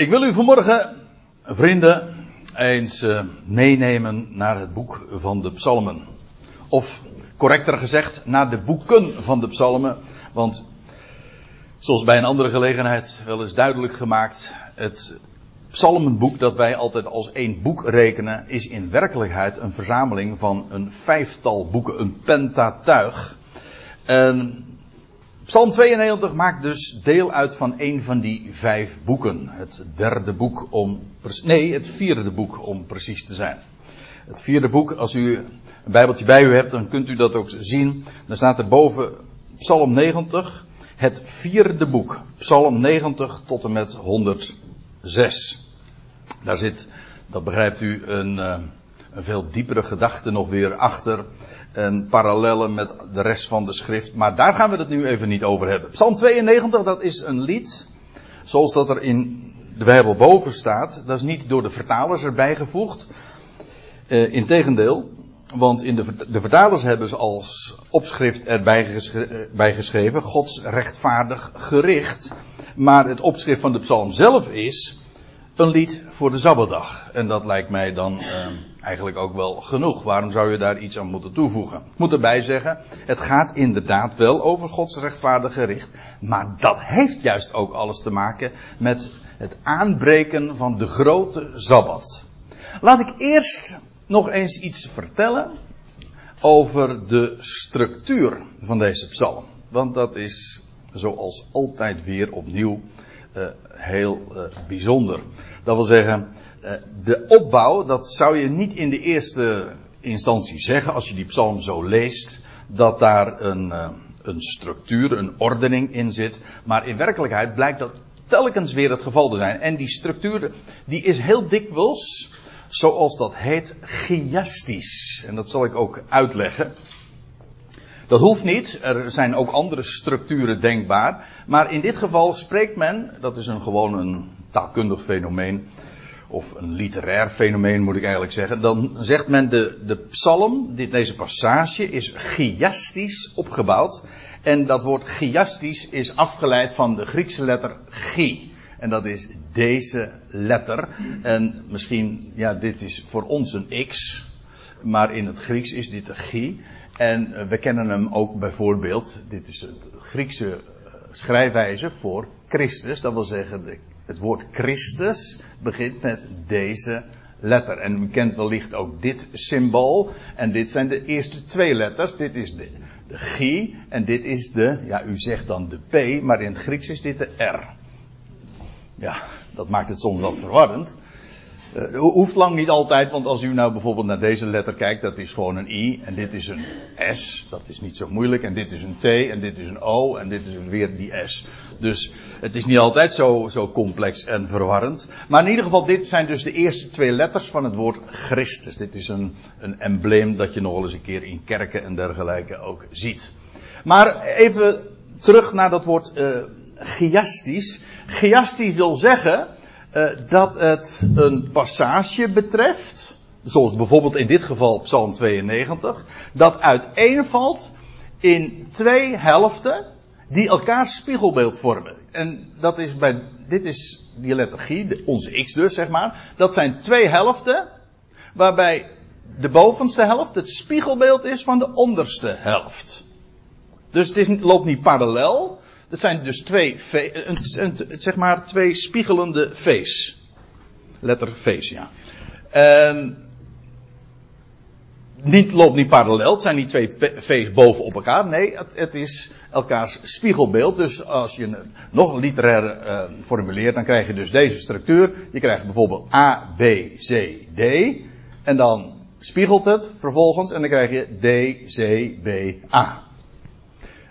Ik wil u vanmorgen, vrienden, eens uh, meenemen naar het boek van de Psalmen. Of correcter gezegd, naar de boeken van de Psalmen. Want, zoals bij een andere gelegenheid wel eens duidelijk gemaakt, het Psalmenboek dat wij altijd als één boek rekenen, is in werkelijkheid een verzameling van een vijftal boeken, een pentatuig. En Psalm 92 maakt dus deel uit van een van die vijf boeken. Het derde boek om, nee, het vierde boek om precies te zijn. Het vierde boek, als u een bijbeltje bij u hebt, dan kunt u dat ook zien. Dan staat er boven Psalm 90, het vierde boek. Psalm 90 tot en met 106. Daar zit, dat begrijpt u, een, eh, een veel diepere gedachte nog weer achter en parallellen met de rest van de schrift. Maar daar gaan we het nu even niet over hebben. Psalm 92, dat is een lied. Zoals dat er in de Bijbel boven staat. Dat is niet door de vertalers erbij gevoegd. Uh, Integendeel. Want in de, de vertalers hebben ze als opschrift erbij bij geschreven. Gods rechtvaardig gericht. Maar het opschrift van de psalm zelf is. Een lied voor de Zabbatdag. En dat lijkt mij dan. Uh, eigenlijk ook wel genoeg. Waarom zou je daar iets aan moeten toevoegen? Ik moet erbij zeggen, het gaat inderdaad wel over Gods rechtvaardige gericht. Maar dat heeft juist ook alles te maken met het aanbreken van de grote Sabbat. Laat ik eerst nog eens iets vertellen over de structuur van deze psalm. Want dat is zoals altijd weer opnieuw uh, heel uh, bijzonder. Dat wil zeggen, eh, de opbouw, dat zou je niet in de eerste instantie zeggen als je die psalm zo leest, dat daar een, eh, een structuur, een ordening in zit. Maar in werkelijkheid blijkt dat telkens weer het geval te zijn. En die structuur, die is heel dikwijls, zoals dat heet, chiastisch. En dat zal ik ook uitleggen. Dat hoeft niet, er zijn ook andere structuren denkbaar. Maar in dit geval spreekt men, dat is een gewoon een taalkundig fenomeen, of een literair fenomeen moet ik eigenlijk zeggen, dan zegt men de, de psalm, dit, deze passage, is chiastisch opgebouwd. En dat woord chiastisch is afgeleid van de Griekse letter chi. En dat is deze letter. En misschien, ja, dit is voor ons een x. Maar in het Grieks is dit een chi. En we kennen hem ook bijvoorbeeld, dit is het Griekse eh, schrijfwijze voor Christus. Dat wil zeggen het woord Christus begint met deze letter. En u kent wellicht ook dit symbool. En dit zijn de eerste twee letters. Dit is de, de G en dit is de, ja u zegt dan de P, maar in het Grieks is dit de R. Ja, dat maakt het soms wat verwarrend. Uh, hoeft lang niet altijd, want als u nou bijvoorbeeld naar deze letter kijkt, dat is gewoon een I en dit is een S, dat is niet zo moeilijk, en dit is een T en dit is een O en dit is weer die S. Dus het is niet altijd zo, zo complex en verwarrend. Maar in ieder geval, dit zijn dus de eerste twee letters van het woord Christus. Dit is een, een embleem dat je nog wel eens een keer in kerken en dergelijke ook ziet. Maar even terug naar dat woord uh, chiastisch. Chiastisch wil zeggen dat het een passage betreft, zoals bijvoorbeeld in dit geval Psalm 92, dat uiteenvalt in twee helften die elkaar spiegelbeeld vormen. En dat is bij, dit is die lettergie, onze x dus zeg maar, dat zijn twee helften, waarbij de bovenste helft het spiegelbeeld is van de onderste helft. Dus het loopt niet parallel, dat zijn dus twee, een, een, zeg maar twee spiegelende V's. Letter V's, ja. En niet, loopt niet parallel, het zijn niet twee V's boven op elkaar. Nee, het, het, is elkaars spiegelbeeld. Dus als je het nog literair uh, formuleert, dan krijg je dus deze structuur. Je krijgt bijvoorbeeld A, B, C, D. En dan spiegelt het vervolgens en dan krijg je D, C, B, A.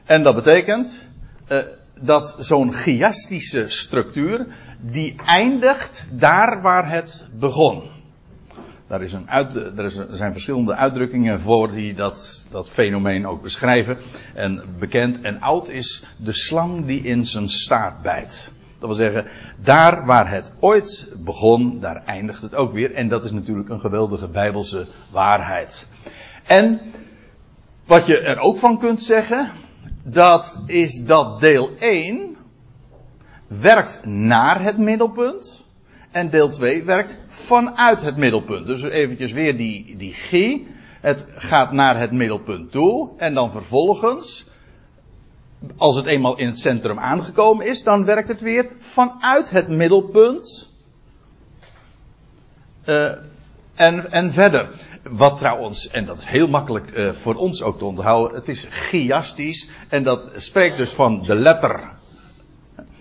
En dat betekent uh, dat zo'n chiastische structuur, die eindigt daar waar het begon. Daar is een uit, er, er zijn verschillende uitdrukkingen voor die dat, dat fenomeen ook beschrijven. En bekend en oud is de slang die in zijn staart bijt. Dat wil zeggen, daar waar het ooit begon, daar eindigt het ook weer. En dat is natuurlijk een geweldige bijbelse waarheid. En wat je er ook van kunt zeggen, dat is dat deel 1 werkt naar het middelpunt. En deel 2 werkt vanuit het middelpunt. Dus eventjes weer die, die G. Het gaat naar het middelpunt toe. En dan vervolgens, als het eenmaal in het centrum aangekomen is, dan werkt het weer vanuit het middelpunt. Uh, en, en verder. Wat trouwens, en dat is heel makkelijk uh, voor ons ook te onthouden, het is chiastisch. En dat spreekt dus van de letter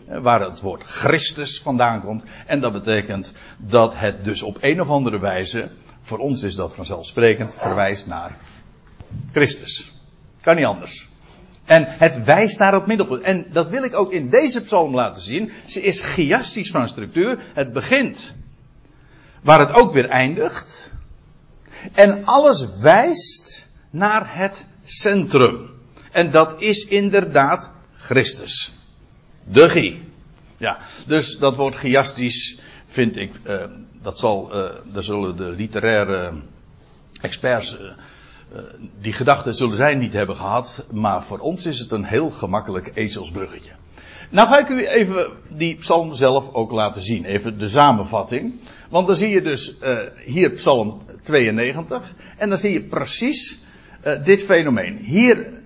waar het woord Christus vandaan komt. En dat betekent dat het dus op een of andere wijze, voor ons is dat vanzelfsprekend, verwijst naar Christus. Kan niet anders. En het wijst naar het middelpunt. En dat wil ik ook in deze psalm laten zien. Ze is chiastisch van structuur. Het begint waar het ook weer eindigt. En alles wijst naar het centrum. En dat is inderdaad Christus. De G. Ja, dus dat woord chiastisch vind ik, uh, dat zal, uh, daar zullen de literaire experts uh, die gedachten zullen zij niet hebben gehad, maar voor ons is het een heel gemakkelijk ezelsbruggetje. Nou ga ik u even die psalm zelf ook laten zien, even de samenvatting. Want dan zie je dus hier psalm 92 en dan zie je precies dit fenomeen. Hier,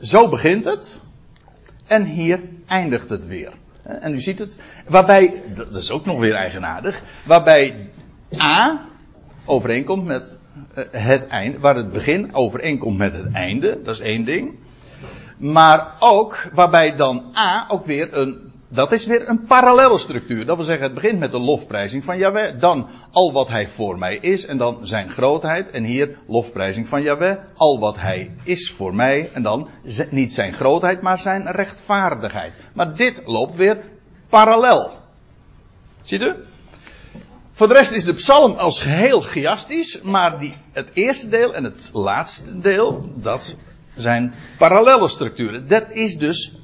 zo begint het. En hier eindigt het weer. En u ziet het. Waarbij, dat is ook nog weer eigenaardig. Waarbij A overeenkomt met eh, het einde. Waar het begin overeenkomt met het einde. Dat is één ding. Maar ook waarbij dan A ook weer een dat is weer een parallelle structuur. Dat wil zeggen, het begint met de lofprijzing van Yahweh. Dan al wat hij voor mij is. En dan zijn grootheid. En hier lofprijzing van Yahweh. Al wat hij is voor mij. En dan niet zijn grootheid, maar zijn rechtvaardigheid. Maar dit loopt weer parallel. Ziet u? Voor de rest is de psalm als geheel chiastisch. Maar die, het eerste deel en het laatste deel, dat zijn parallelle structuren. Dat is dus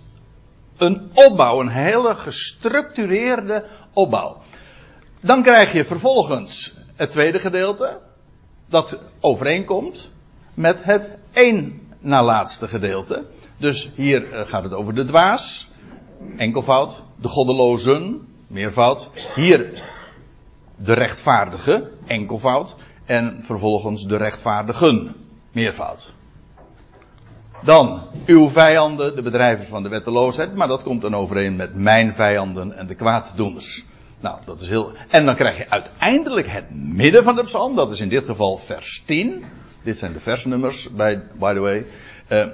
een opbouw, een hele gestructureerde opbouw. Dan krijg je vervolgens het tweede gedeelte, dat overeenkomt met het één na laatste gedeelte. Dus hier eh, gaat het over de dwaas, enkelvoud, de goddelozen, meervoud. Hier de rechtvaardige, enkelvoud. En vervolgens de rechtvaardigen, meervoud. Dan uw vijanden, de bedrijvers van de wetteloosheid. Maar dat komt dan overeen met mijn vijanden en de kwaaddoeners. Nou, dat is heel. En dan krijg je uiteindelijk het midden van de psalm. Dat is in dit geval vers 10. Dit zijn de versnummers, by, by the way. Uh,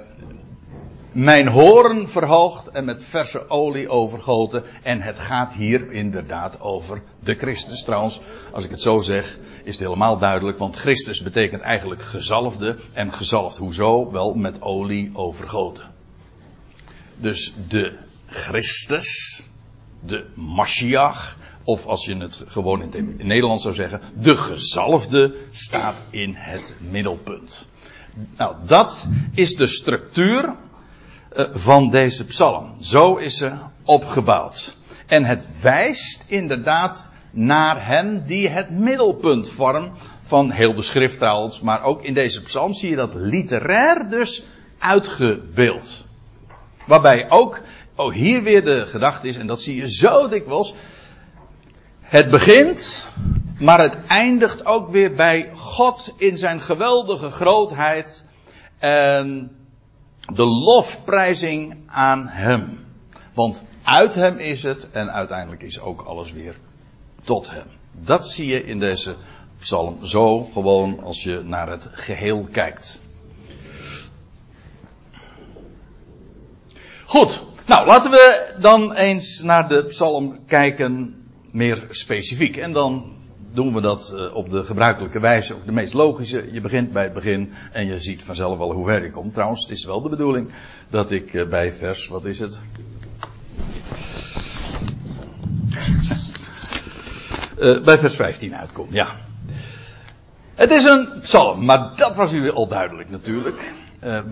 mijn hoorn verhoogd en met verse olie overgoten. En het gaat hier inderdaad over de Christus. Trouwens, als ik het zo zeg, is het helemaal duidelijk. Want Christus betekent eigenlijk gezalfde. En gezalfd hoezo? Wel met olie overgoten. Dus de Christus, de Mashiach, of als je het gewoon in het Nederlands zou zeggen, de gezalfde staat in het middelpunt. Nou, dat is de structuur van deze psalm. Zo is ze opgebouwd. En het wijst inderdaad naar hem die het middelpunt vormt van heel de schrift trouwens, maar ook in deze psalm zie je dat literair dus uitgebeeld. Waarbij ook, oh hier weer de gedachte is, en dat zie je zo dikwijls, het begint, maar het eindigt ook weer bij God in zijn geweldige grootheid en de lofprijzing aan Hem. Want uit Hem is het en uiteindelijk is ook alles weer tot Hem. Dat zie je in deze psalm zo gewoon als je naar het geheel kijkt. Goed, nou laten we dan eens naar de psalm kijken meer specifiek. En dan doen we dat uh, op de gebruikelijke wijze, op de meest logische. Je begint bij het begin en je ziet vanzelf wel hoe ver je komt. Trouwens, het is wel de bedoeling dat ik uh, bij vers, wat is het? uh, bij vers 15 uitkom, ja. Het is een psalm, maar dat was u al duidelijk natuurlijk.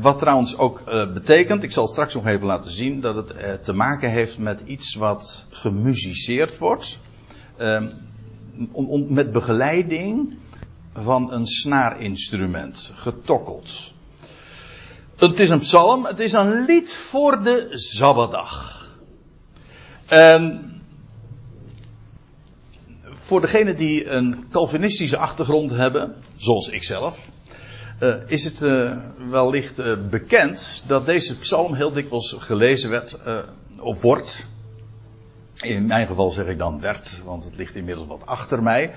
wat trouwens ook betekent, ik zal straks nog even laten zien, dat het te maken heeft met iets wat gemusiceerd wordt. Ehm, met begeleiding van een snaarinstrument, getokkeld. Het is een psalm, het is een lied voor de Zabbadag. En voor degenen die een Calvinistische achtergrond hebben, zoals ik zelf, uh, is het uh, wellicht uh, bekend dat deze psalm heel dikwijls gelezen werd, of wordt. In mijn geval zeg ik dan werd, want het ligt inmiddels wat achter mij.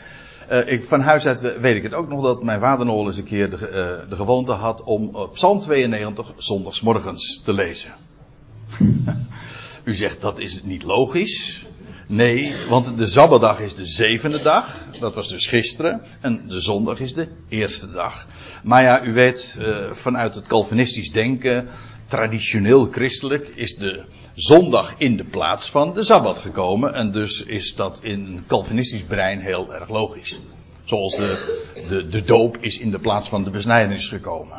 ik, van huis uit weet ik het ook nog dat mijn vader nog eens een keer de, de gewoonte had om Psalm 92 zondagsmorgens te lezen. U zegt dat is niet logisch. Nee, want de Zabbadag is de zevende dag. Dat was dus gisteren. En de zondag is de eerste dag. Maar ja, u weet, uh, vanuit het Calvinistisch denken, traditioneel christelijk, is de zondag in de plaats van de Sabbat gekomen. En dus is dat in een Calvinistisch brein heel erg logisch. Zoals de, de, de doop is in de plaats van de besnijdenis gekomen.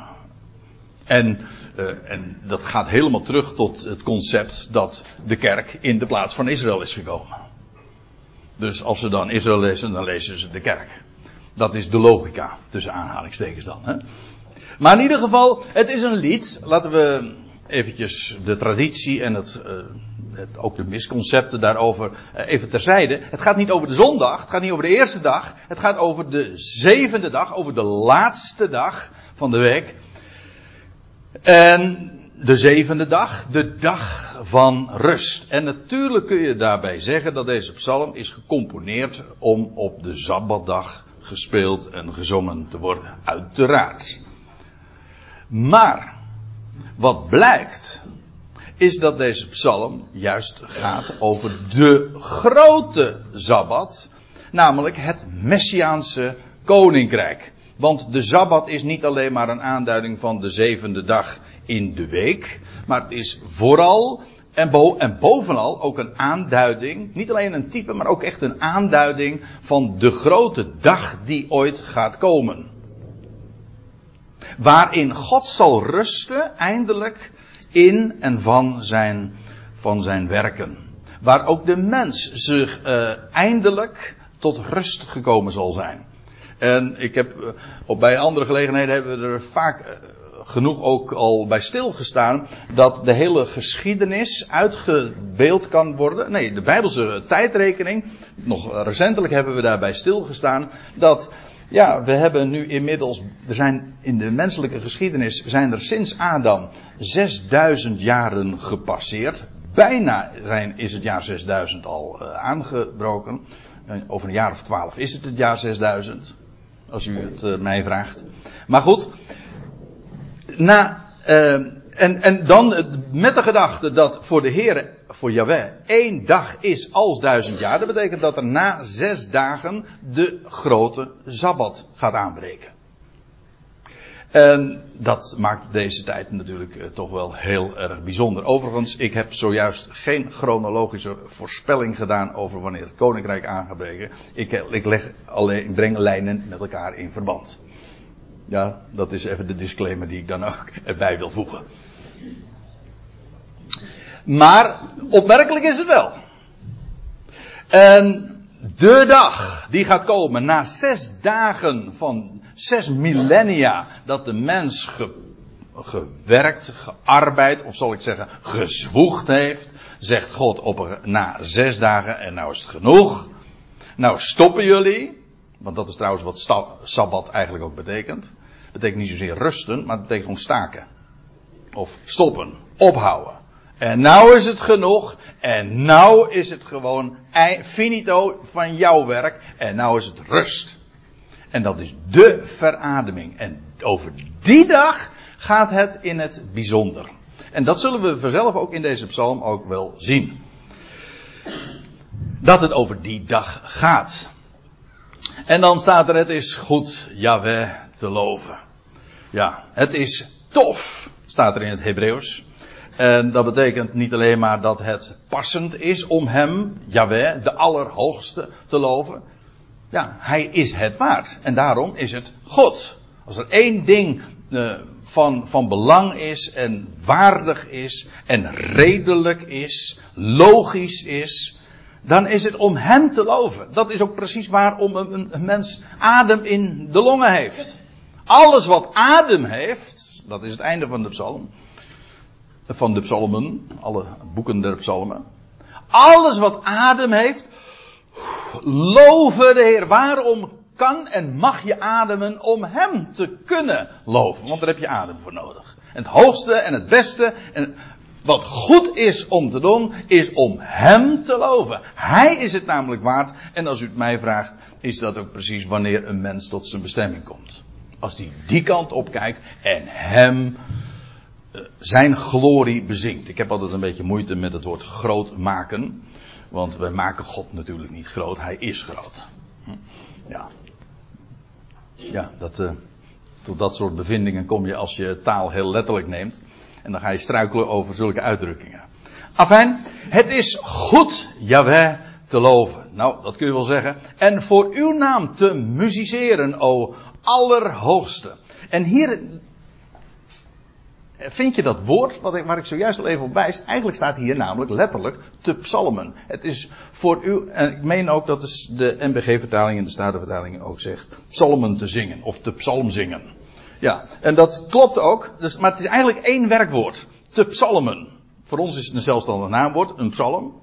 En, uh, en dat gaat helemaal terug tot het concept dat de kerk in de plaats van Israël is gekomen. Dus als ze dan Israël lezen, dan lezen ze de kerk. Dat is de logica, tussen aanhalingstekens dan. Hè? Maar in ieder geval, het is een lied. Laten we eventjes de traditie en het, uh, het ook de misconcepten daarover uh, even terzijde. Het gaat niet over de zondag, het gaat niet over de eerste dag. Het gaat over de zevende dag, over de laatste dag van de week. En de zevende dag, de dag van rust. En natuurlijk kun je daarbij zeggen dat deze psalm is gecomponeerd om op de Sabbatdag gespeeld en gezongen te worden. Uiteraard. Maar, wat blijkt, is dat deze psalm juist gaat over de grote Sabbat, namelijk het Messiaanse koninkrijk. Want de Sabbat is niet alleen maar een aanduiding van de zevende dag in de week. Maar het is vooral en, bo en bovenal ook een aanduiding, niet alleen een type, maar ook echt een aanduiding van de grote dag die ooit gaat komen. Waarin God zal rusten, eindelijk, in en van zijn, van zijn werken. Waar ook de mens zich uh, eindelijk tot rust gekomen zal zijn. En ik heb, uh, op bij andere gelegenheden hebben we er vaak uh, genoeg ook al bij stilgestaan dat de hele geschiedenis uitgebeeld kan worden. Nee, de Bijbelse tijdrekening, nog recentelijk hebben we daarbij stilgestaan dat ja, we hebben nu inmiddels, er zijn in de menselijke geschiedenis zijn er sinds Adam 6000 jaren gepasseerd. Bijna zijn, is het jaar 6000 al uh, aangebroken. Uh, over een jaar of twaalf is het het jaar 6000. Als u het uh, mij vraagt. Maar goed, na, en, en dan met de gedachte dat voor de Heer, voor Yahweh, één dag is als duizend jaar. Dat betekent dat er na zes dagen de grote Sabbat gaat aanbreken. En dat maakt deze tijd natuurlijk uh, toch wel heel erg bijzonder. Overigens, ik heb zojuist geen chronologische voorspelling gedaan over wanneer het koninkrijk aan gaat breken. Ik, ik, leg alleen, ik breng lijnen met elkaar in verband. Ja, dat is even de disclaimer die ik dan ook erbij wil voegen. Maar opmerkelijk is het wel. En de dag die gaat komen na zes dagen van zes millennia dat de mens ge, gewerkt, gearbeid, of zal ik zeggen gezwoegd heeft, zegt God op, na zes dagen en nou is het genoeg. Nou stoppen jullie, want dat is trouwens wat Sabbat eigenlijk ook betekent. Het betekent niet zozeer rusten, maar het betekent gewoon staken. Of stoppen, ophouden. En nou is het genoeg. En nou is het gewoon finito van jouw werk. En nou is het rust. En dat is de verademing. En over die dag gaat het in het bijzonder. En dat zullen we vanzelf ook in deze psalm ook wel zien. Dat het over die dag gaat. En dan staat er, het is goed Yahweh te loven. Ja, het is tof, staat er in het Hebreeuws. En dat betekent niet alleen maar dat het passend is om hem, Yahweh, de Allerhoogste, te loven. Ja, hij is het waard. En daarom is het God. Als er één ding uh, van, van belang is en waardig is en redelijk is, logisch is, dan is het om hem te loven. Dat is ook precies waarom een, een mens adem in de longen heeft. Alles wat adem heeft, dat is het einde van de psalm, van de psalmen, alle boeken der psalmen. Alles wat adem heeft, Loven de Heer. Waarom kan en mag je ademen om Hem te kunnen loven? Want daar heb je adem voor nodig. En het hoogste en het beste en wat goed is om te doen, is om Hem te loven. Hij is het namelijk waard. En als u het mij vraagt, is dat ook precies wanneer een mens tot zijn bestemming komt. Als hij die kant op kijkt en Hem eh, zijn glorie bezinkt. Ik heb altijd een beetje moeite met het woord groot maken. Want wij maken God natuurlijk niet groot, hij is groot. Hm. Ja. Ja, dat, uh, tot dat soort bevindingen kom je als je taal heel letterlijk neemt. En dan ga je struikelen over zulke uitdrukkingen. Afijn, het is goed, Jaweh, te loven. Nou, dat kun je wel zeggen. En voor uw naam te musiceren, o Allerhoogste. En hier vind je dat woord, wat ik, waar ik zojuist al even op wijs, eigenlijk staat hier namelijk letterlijk te psalmen. Het is voor u, en ik meen ook dat de NBG-vertaling en de Statenvertaling ook zegt, psalmen te zingen, of te psalmzingen. Ja, en dat klopt ook, dus, maar het is eigenlijk één werkwoord, te psalmen. Voor ons is het een zelfstandig naamwoord, een psalm.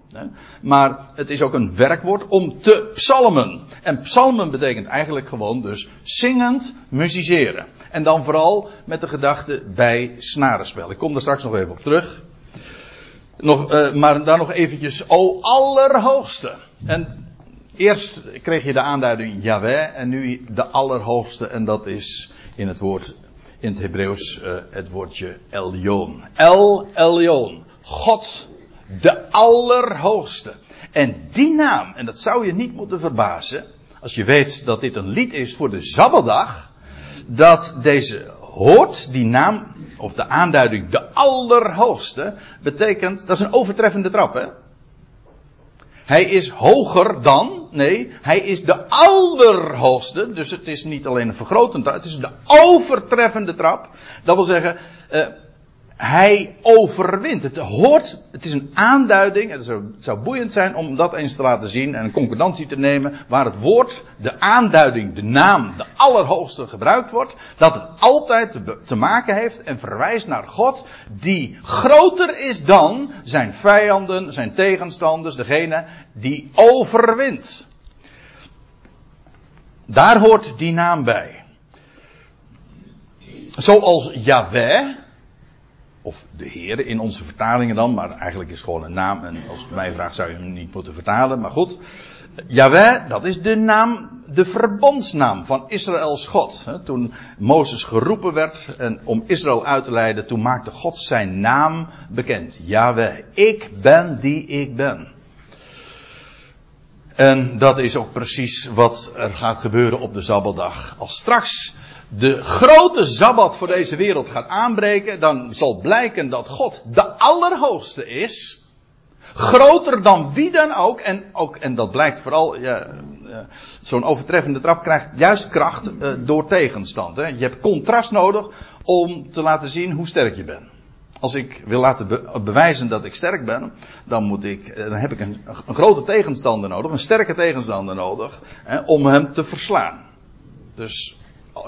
Maar het is ook een werkwoord om te psalmen. En psalmen betekent eigenlijk gewoon dus zingend musiceren. En dan vooral met de gedachte bij snarenspel. Ik kom daar straks nog even op terug. Nog, uh, maar dan nog eventjes, o allerhoogste. En eerst kreeg je de aanduiding Yahweh en nu de allerhoogste. En dat is in het woord, in het Hebreeuws, uh, het woordje Elyon. El Elyon. God, de allerhoogste. En die naam, en dat zou je niet moeten verbazen, als je weet dat dit een lied is voor de Zabbadag, dat deze hoort, die naam, of de aanduiding, de allerhoogste, betekent, dat is een overtreffende trap, hè? Hij is hoger dan, nee, hij is de allerhoogste, dus het is niet alleen een vergrotende trap, het is de overtreffende trap. Dat wil zeggen, uh, hij overwint. Het hoort, het is een aanduiding. Het zou, het zou, boeiend zijn om dat eens te laten zien en een concordantie te nemen. Waar het woord, de aanduiding, de naam, de allerhoogste gebruikt wordt. Dat het altijd te, maken heeft en verwijst naar God. Die groter is dan zijn vijanden, zijn tegenstanders, degene die overwint. Daar hoort die naam bij. Zoals Yahweh of de Heer in onze vertalingen dan, maar eigenlijk is het gewoon een naam. En als het mij vraagt zou je hem niet moeten vertalen, maar goed. Jaweh, dat is de naam, de verbondsnaam van Israëls God. Toen Mozes geroepen werd en om Israël uit te leiden, toen maakte God zijn naam bekend. Jaweh, ik ben die ik ben. En dat is ook precies wat er gaat gebeuren op de Zabbatdag. Als straks de grote Zabbat voor deze wereld gaat aanbreken, dan zal blijken dat God de Allerhoogste is. Groter dan wie dan ook. En, ook, en dat blijkt vooral, ja, zo'n overtreffende trap krijgt juist kracht uh, door tegenstand. Hè. Je hebt contrast nodig om te laten zien hoe sterk je bent. Als ik wil laten be bewijzen dat ik sterk ben, dan, moet ik, eh, dan heb ik een, een grote tegenstander nodig, een sterke tegenstander nodig, hè, om hem te verslaan. Dus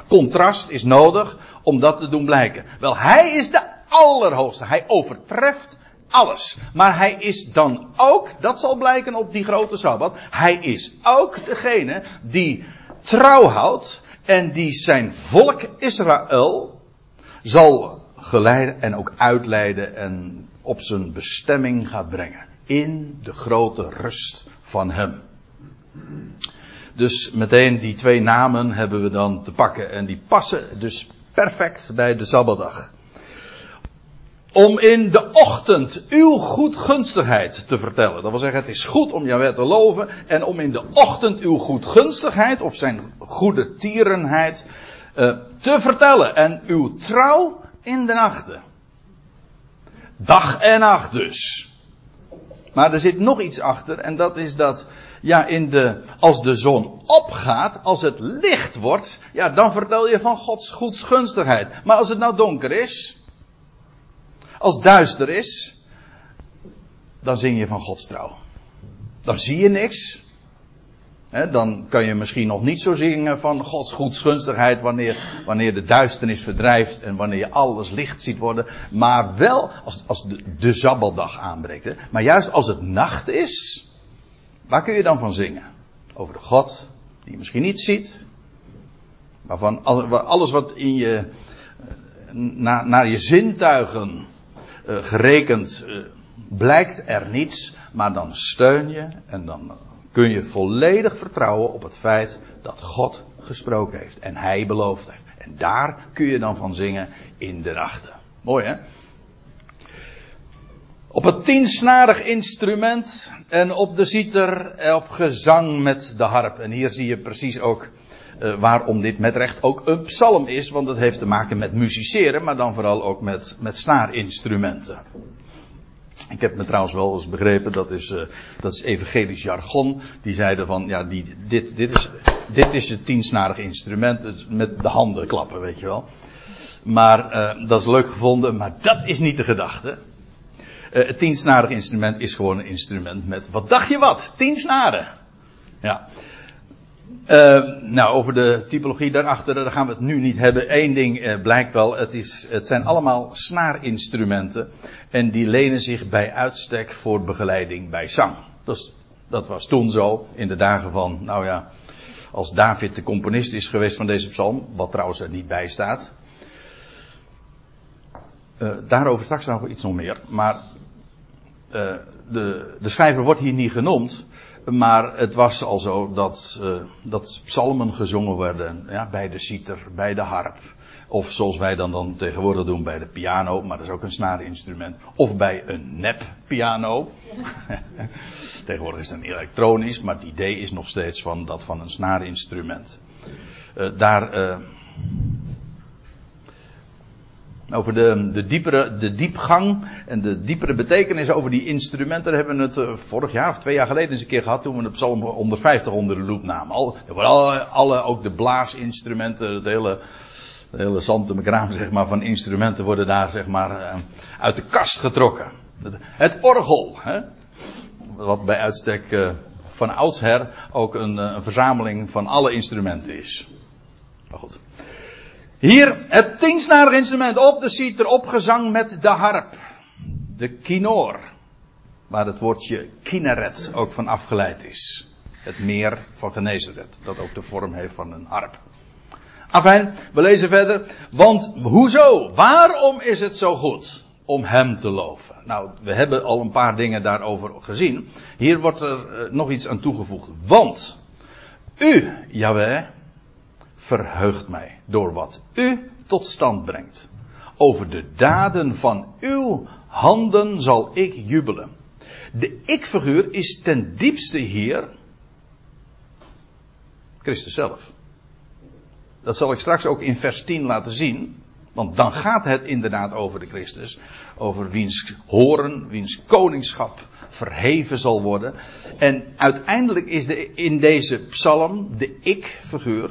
contrast is nodig om dat te doen blijken. Wel, hij is de allerhoogste. Hij overtreft alles. Maar hij is dan ook, dat zal blijken op die grote Sabbat, hij is ook degene die trouw houdt en die zijn volk Israël zal geleiden en ook uitleiden en op zijn bestemming gaat brengen. In de grote rust van hem. Dus meteen die twee namen hebben we dan te pakken. En die passen dus perfect bij de Sabbatdag. Om in de ochtend uw goedgunstigheid te vertellen. Dat wil zeggen, het is goed om Jaweh te loven. En om in de ochtend uw goedgunstigheid of zijn goede tierenheid uh, te vertellen. En uw trouw in de nachten. Dag en nacht dus. Maar er zit nog iets achter en dat is dat ja, in de, als de zon opgaat, als het licht wordt, ja, dan vertel je van Gods goedsgunstigheid. Maar als het nou donker is, als duister is, dan zing je van Gods trouw. Dan zie je niks. Dan kan je misschien nog niet zo zingen van Gods goedsgunstigheid wanneer, wanneer de duisternis verdrijft en wanneer je alles licht ziet worden. Maar wel als, als de, de aanbreekt. Maar juist als het nacht is, Waar kun je dan van zingen? Over de God die je misschien niet ziet. Waarvan alles wat in je, eh, na, naar je zintuigen uh, gerekend uh, blijkt er niets. Maar dan steun je en dan kun je volledig vertrouwen op het feit dat God gesproken heeft. En hij beloofd heeft. En daar kun je dan van zingen in de nachten. Mooi hè? Op het tiensnarig instrument en op de citer, op gezang met de harp. En hier zie je precies ook uh, waarom dit met recht ook een psalm is. Want het heeft te maken met musiceren, maar dan vooral ook met, met snaarinstrumenten. Ik heb me trouwens wel eens begrepen, dat is, uh, dat is evangelisch jargon. Die zeiden van, ja, die, dit, dit, is, dit is het tiensnarig instrument. Met de handen klappen, weet je wel. Maar uh, dat is leuk gevonden, maar dat is niet de gedachte. Uh, het tiensnarig instrument is gewoon een instrument met, wat dacht je wat? Tien snaren. Ja. Uh, nou, over de typologie daarachter, daar gaan we het nu niet hebben. Eén ding uh, blijkt wel, het, is, het zijn allemaal snaarinstrumenten. En die lenen zich bij uitstek voor begeleiding bij zang. Dus, dat was toen zo, in de dagen van, nou ja, als David de componist is geweest van deze psalm, wat trouwens er niet bij staat. Daarover straks nog iets nog meer. Maar uh, de, de schrijver wordt hier niet genoemd. Maar het was al zo dat, uh, dat psalmen gezongen werden ja, bij de citer, bij de harp. Of zoals wij dan, dan tegenwoordig doen bij de piano, maar dat is ook een snaarinstrument. Of bij een nep piano. tegenwoordig is het een elektronisch, maar het idee is nog steeds van dat van een snaarinstrument. Uh, daar, uh, over de, de, diepere, de diepgang en de diepere betekenis over die instrumenten hebben we het uh, vorig jaar of twee jaar geleden eens een keer gehad toen we de Psalm 150 onder de loep namen. Al, alle, alle, ook de blaasinstrumenten, het hele, het hele zeg maar, van instrumenten worden daar zeg maar uh, uit de kast getrokken. Het, het orgel, hè? wat bij uitstek uh, van oudsher ook een, een verzameling van alle instrumenten is. Maar goed. Hier het tiensnarig instrument op de citer, opgezang met de harp. De kinoor. Waar het woordje kineret ook van afgeleid is. Het meer van Genezeret. Dat ook de vorm heeft van een harp. Afijn, we lezen verder. Want hoezo? Waarom is het zo goed om hem te loven? Nou, we hebben al een paar dingen daarover gezien. Hier wordt er nog iets aan toegevoegd. Want u, Jaweh, verheugt mij door wat u tot stand brengt. Over de daden van uw handen zal ik jubelen. De ik-figuur is ten diepste hier Christus zelf. Dat zal ik straks ook in vers 10 laten zien. Want dan gaat het inderdaad over de Christus. Over wiens horen, wiens koningschap verheven zal worden. En uiteindelijk is de, in deze psalm de ik-figuur,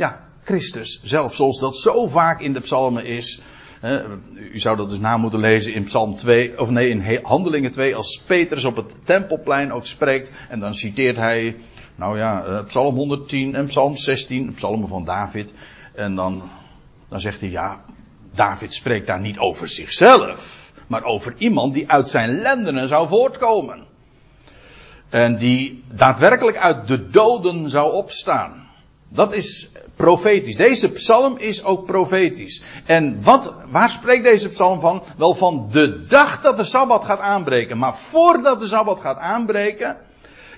ja, Christus zelf, zoals dat zo vaak in de psalmen is. u zou dat dus na moeten lezen in Psalm 2, of nee, in Handelingen 2, als Petrus op het tempelplein ook spreekt. En dan citeert hij, nou ja, eh, Psalm 110 en Psalm 16, psalmen van David. En dan, dan zegt hij, ja, David spreekt daar niet over zichzelf, maar over iemand die uit zijn lendenen zou voortkomen. En die daadwerkelijk uit de doden zou opstaan. Dat is profetisch. Deze psalm is ook profetisch. En wat, waar spreekt deze psalm van? Wel van de dag dat de Sabbat gaat aanbreken. Maar voordat de Sabbat gaat aanbreken,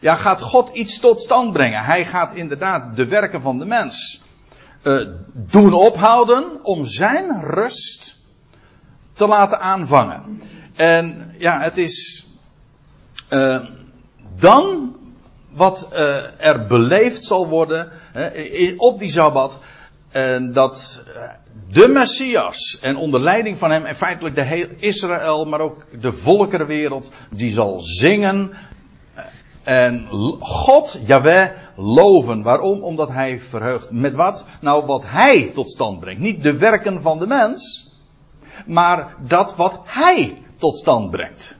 ja, gaat God iets tot stand brengen. Hij gaat inderdaad de werken van de mens uh, doen ophouden om zijn rust te laten aanvangen. En ja, het is uh, dan wat uh, er beleefd zal worden op die Sabbat. En dat eh, de Messias en onder leiding van hem en feitelijk de heel Israël, maar ook de volkerenwereld, die zal zingen eh, en God, Yahweh, loven. Waarom? Omdat hij verheugt. Met wat? Nou, wat hij tot stand brengt. Niet de werken van de mens, maar dat wat hij tot stand brengt.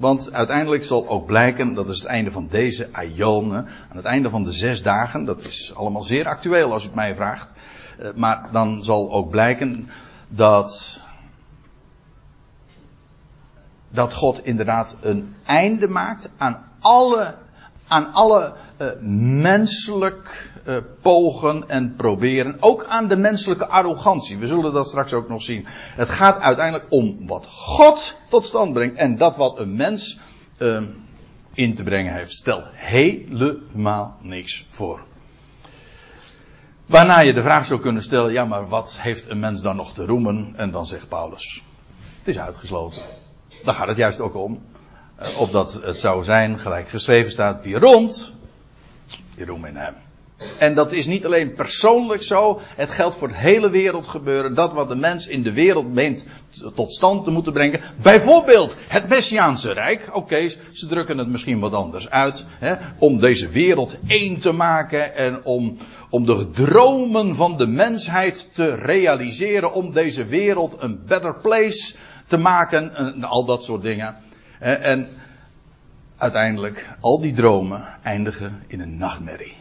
Want uiteindelijk zal ook blijken, dat is het einde van deze aion, aan het einde van de zes dagen, dat is allemaal zeer actueel als u het mij vraagt. Eh, maar dan zal ook blijken dat, dat God inderdaad een einde maakt aan alle, aan alle uh, menselijk uh, pogen en proberen. Ook aan de menselijke arrogantie. We zullen dat straks ook nog zien. Het gaat uiteindelijk om wat God tot stand brengt. En dat wat een mens uh, in te brengen heeft. Stel helemaal niks voor. Waarna je de vraag zou kunnen stellen: ja, maar wat heeft een mens dan nog te roemen? En dan zegt Paulus: het is uitgesloten. Daar gaat het juist ook om. Uh, opdat het zou zijn, gelijk geschreven staat, wie rond, die roem in hem. En dat is niet alleen persoonlijk zo, het geldt voor de hele wereld gebeuren. Dat wat de mens in de wereld meent tot stand te moeten brengen. Bijvoorbeeld het Messiaanse Rijk. Oké, ze drukken het misschien wat anders uit. Hè, om deze wereld één te maken en om, om de dromen van de mensheid te realiseren. Om deze wereld een better place te maken. En al dat soort dingen. En uiteindelijk, al die dromen eindigen in een nachtmerrie.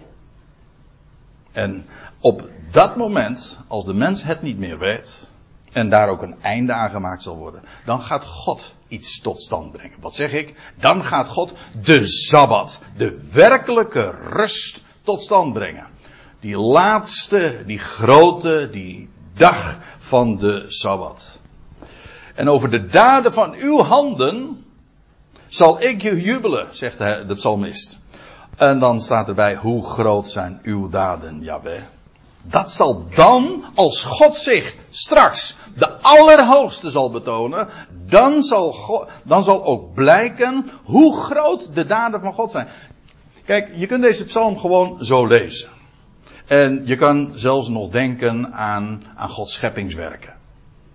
En op dat moment, als de mens het niet meer weet, en daar ook een einde aan gemaakt zal worden, dan gaat God iets tot stand brengen. Wat zeg ik? Dan gaat God de Sabbat, de werkelijke rust tot stand brengen. Die laatste, die grote, die dag van de Sabbat. En over de daden van uw handen zal ik je jubelen, zegt de psalmist. En dan staat erbij, hoe groot zijn uw daden, Jaweh. Dat zal dan, als God zich straks de Allerhoogste zal betonen, dan zal, God, dan zal ook blijken hoe groot de daden van God zijn. Kijk, je kunt deze psalm gewoon zo lezen. En je kan zelfs nog denken aan, aan Gods scheppingswerken.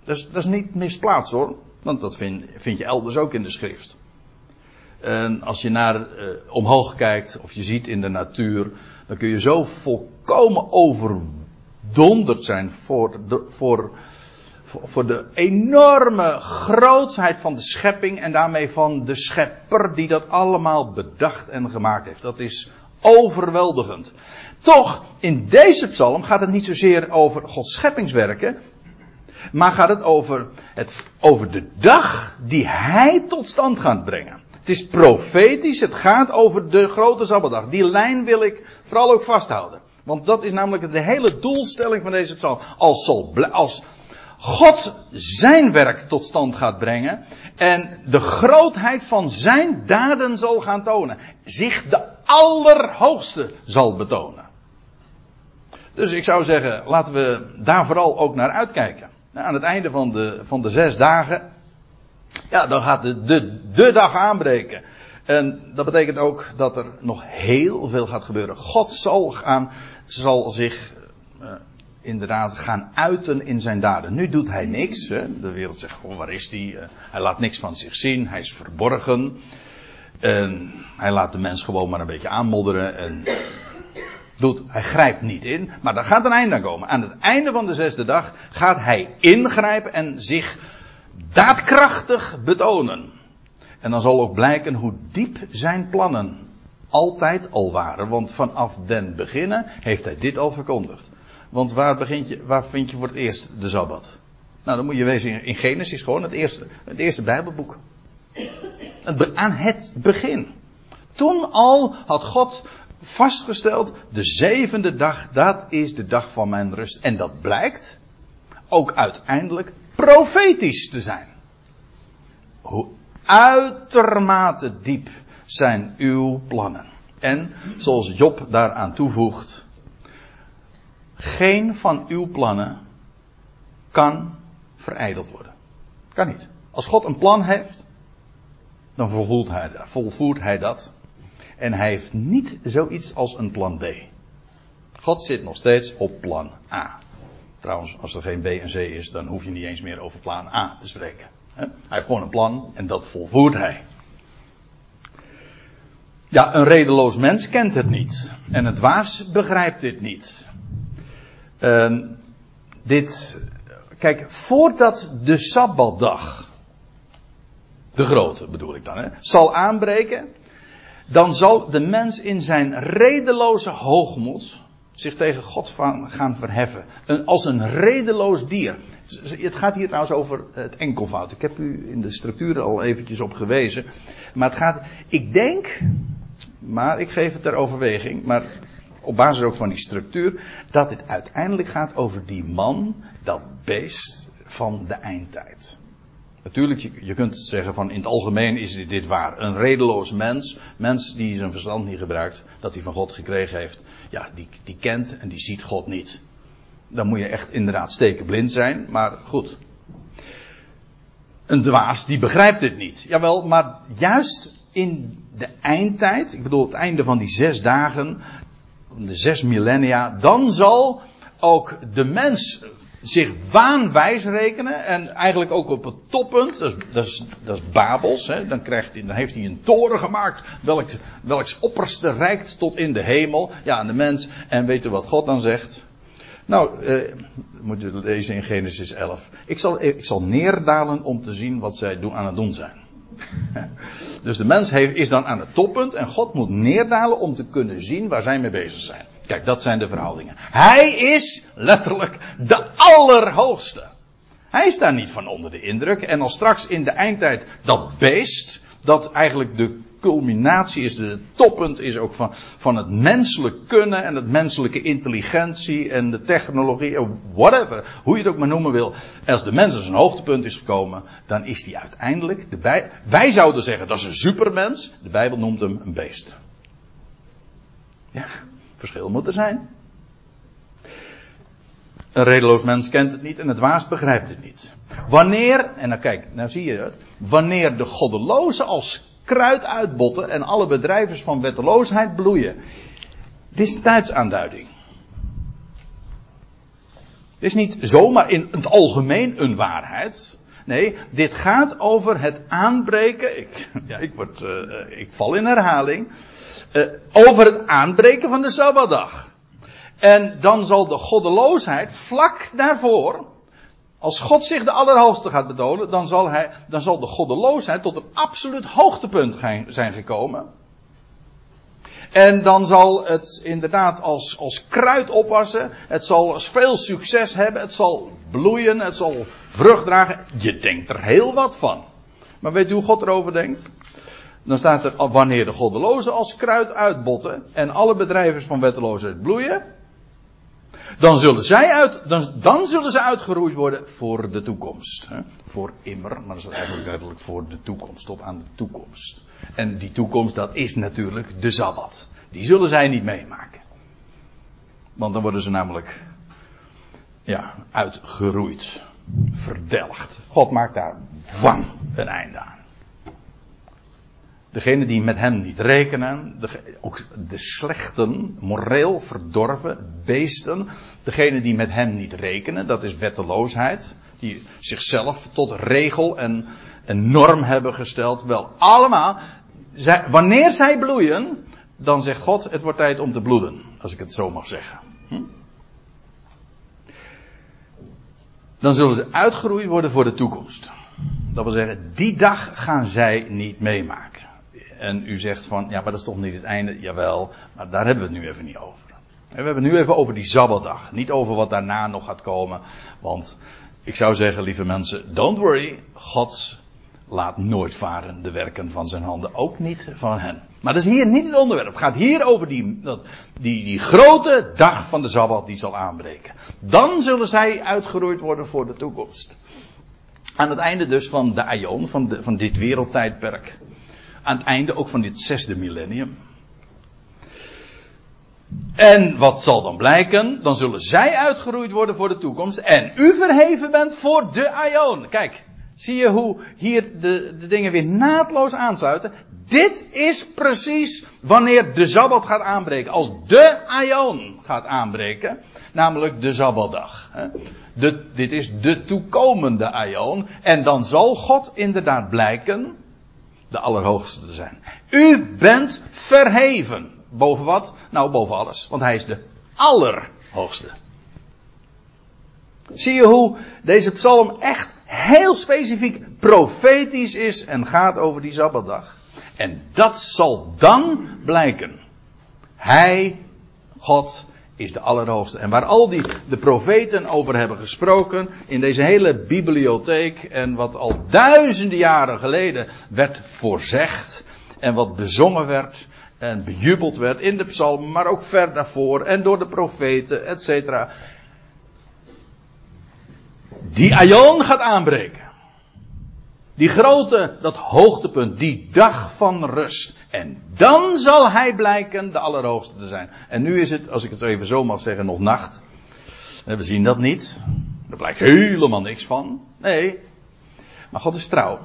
Dus dat is niet misplaatst hoor, want dat vind, vind je elders ook in de schrift. En als je naar uh, omhoog kijkt of je ziet in de natuur, dan kun je zo volkomen overdonderd zijn voor de, voor, voor de enorme grootheid van de schepping en daarmee van de schepper die dat allemaal bedacht en gemaakt heeft. Dat is overweldigend. Toch, in deze psalm gaat het niet zozeer over Gods scheppingswerken, maar gaat het over, het over de dag die Hij tot stand gaat brengen. Het is profetisch, het gaat over de grote Sabbatdag. Die lijn wil ik vooral ook vasthouden. Want dat is namelijk de hele doelstelling van deze psalm. Als, als God zijn werk tot stand gaat brengen en de grootheid van zijn daden zal gaan tonen. Zich de Allerhoogste zal betonen. Dus ik zou zeggen, laten we daar vooral ook naar uitkijken. Aan het einde van de, van de zes dagen ja, dan gaat de, de, de dag aanbreken. En dat betekent ook dat er nog heel veel gaat gebeuren. God zal, gaan, zal zich uh, inderdaad gaan uiten in zijn daden. Nu doet hij niks. Hè. De wereld zegt waar is hij? Uh, hij laat niks van zich zien. Hij is verborgen. En hij laat de mens gewoon maar een beetje aanmodderen. En doet, hij grijpt niet in. Maar daar gaat een einde komen. Aan het einde van de zesde dag gaat hij ingrijpen en zich daadkrachtig betonen. En dan zal ook blijken hoe diep zijn plannen altijd al waren. Want vanaf den beginnen heeft hij dit al verkondigd. Want waar, begint je, waar vind je voor het eerst de Sabbat? Nou, dan moet je wezen in Genesis gewoon het eerste, het eerste Bijbelboek. Aan het begin. Toen al had God vastgesteld, de zevende dag, dat is de dag van mijn rust. En dat blijkt ook uiteindelijk profetisch te zijn. Hoe uitermate diep zijn uw plannen. En, zoals Job daaraan toevoegt, geen van uw plannen kan verijdeld worden. Kan niet. Als God een plan heeft, dan volvoert hij, volvoert hij dat. En hij heeft niet zoiets als een plan B. God zit nog steeds op plan A. Trouwens, als er geen B en C is, dan hoef je niet eens meer over plan A te spreken. Hij heeft gewoon een plan en dat volvoert hij. Ja, een redeloos mens kent het niet. En het waas begrijpt dit niet. Uh, dit, kijk, voordat de Sabbatdag, de grote bedoel ik dan, hè, zal aanbreken, dan zal de mens in zijn redeloze hoogmoed, zich tegen God van gaan verheffen. Als een redeloos dier. Het gaat hier trouwens over het enkelvoud. Ik heb u in de structuren al eventjes op gewezen. Maar het gaat, ik denk, maar ik geef het ter overweging, maar op basis ook van die structuur, dat het uiteindelijk gaat over die man, dat beest van de eindtijd. Natuurlijk, je, kunt zeggen van in het algemeen is dit waar. Een redeloos mens, mens die zijn verstand niet gebruikt, dat hij van God gekregen heeft, ja, die, die kent en die ziet God niet. Dan moet je echt inderdaad stekenblind zijn, maar goed. Een dwaas die begrijpt dit niet. Jawel, maar juist in de eindtijd, ik bedoel het einde van die zes dagen, de zes millennia, dan zal ook de mens zich waanwijs rekenen en eigenlijk ook op het toppunt, dat is, dat is, dat is Babels, hè, dan, krijgt hij, dan heeft hij een toren gemaakt, welk, welks opperste reikt tot in de hemel. Ja, en de mens, en weet u wat God dan zegt? Nou, eh, moet je lezen in Genesis 11. Ik zal, ik zal neerdalen om te zien wat zij doen, aan het doen zijn. dus de mens heeft, is dan aan het toppunt en God moet neerdalen om te kunnen zien waar zij mee bezig zijn. Kijk, dat zijn de verhoudingen. Hij is letterlijk de Allerhoogste. Hij is daar niet van onder de indruk. En als straks in de eindtijd dat beest, dat eigenlijk de culminatie is, de toppunt is ook van, van het menselijk kunnen en het menselijke intelligentie en de technologie, whatever, hoe je het ook maar noemen wil. Als de mens als een hoogtepunt is gekomen, dan is die uiteindelijk, de bij, wij zouden zeggen dat is een supermens, de Bijbel noemt hem een beest. Ja, verschil moet er zijn. Een redeloos mens kent het niet en het waas begrijpt het niet. Wanneer, en dan kijk, nou zie je het, wanneer de goddeloze als kruid uitbotten en alle bedrijvers van wetteloosheid bloeien. Dit is tijdsaanduiding. Dit is niet zomaar in het algemeen een waarheid. Nee, dit gaat over het aanbreken. Ik, ja, ik, word, uh, ik val in herhaling. Uh, over het aanbreken van de Sabbatdag. En dan zal de goddeloosheid vlak daarvoor als God zich de Allerhoogste gaat bedolen, dan zal, hij, dan zal de goddeloosheid tot een absoluut hoogtepunt zijn gekomen. En dan zal het inderdaad als, als kruid opwassen. Het zal veel succes hebben. Het zal bloeien. Het zal vrucht dragen. Je denkt er heel wat van. Maar weet u hoe God erover denkt? Dan staat er, wanneer de goddelozen als kruid uitbotten en alle bedrijvers van wetteloosheid bloeien, dan zullen zij uit, dan, dan zullen ze uitgeroeid worden voor de toekomst. Hè? Voor immer, maar dat is eigenlijk letterlijk voor de toekomst, tot aan de toekomst. En die toekomst, dat is natuurlijk de Sabbat. Die zullen zij niet meemaken. Want dan worden ze namelijk, ja, uitgeroeid. Verdelgd. God maakt daar van een einde aan. Degene die met hem niet rekenen, de, ook de slechten, moreel verdorven beesten, degene die met hem niet rekenen, dat is wetteloosheid, die zichzelf tot regel en, en norm hebben gesteld. Wel, allemaal, zij, wanneer zij bloeien, dan zegt God, het wordt tijd om te bloeden, als ik het zo mag zeggen. Hm? Dan zullen ze uitgeroeid worden voor de toekomst. Dat wil zeggen, die dag gaan zij niet meemaken. En u zegt van, ja, maar dat is toch niet het einde? Jawel, maar daar hebben we het nu even niet over. we hebben het nu even over die Sabbatdag. Niet over wat daarna nog gaat komen. Want ik zou zeggen, lieve mensen, don't worry. God laat nooit varen de werken van zijn handen. Ook niet van hen. Maar dat is hier niet het onderwerp. Het gaat hier over die, die, die grote dag van de Sabbat die zal aanbreken. Dan zullen zij uitgeroeid worden voor de toekomst. Aan het einde dus van de Aion, van, van dit wereldtijdperk aan het einde ook van dit zesde millennium. En wat zal dan blijken? Dan zullen zij uitgeroeid worden voor de toekomst. En u verheven bent voor de Aion. Kijk, zie je hoe hier de, de dingen weer naadloos aansluiten? Dit is precies wanneer de Sabbat gaat aanbreken. Als de Aion gaat aanbreken. Namelijk de Sabbatdag. Dit is de toekomende Aion. En dan zal God inderdaad blijken de Allerhoogste te zijn. U bent verheven. Boven wat? Nou, boven alles. Want hij is de Allerhoogste. Zie je hoe deze psalm echt heel specifiek profetisch is en gaat over die Sabbatdag. En dat zal dan blijken. Hij, God, is de Allerhoogste. En waar al die de profeten over hebben gesproken in deze hele bibliotheek en wat al duizenden jaren geleden werd voorzegd en wat bezongen werd, en bejubeld werd in de psalmen, maar ook ver daarvoor en door de profeten, et cetera. Die Aion gaat aanbreken. Die grote, dat hoogtepunt, die dag van rust. En dan zal hij blijken de Allerhoogste te zijn. En nu is het, als ik het even zo mag zeggen, nog nacht. We zien dat niet. Er blijkt helemaal niks van. Nee. Maar God is trouw.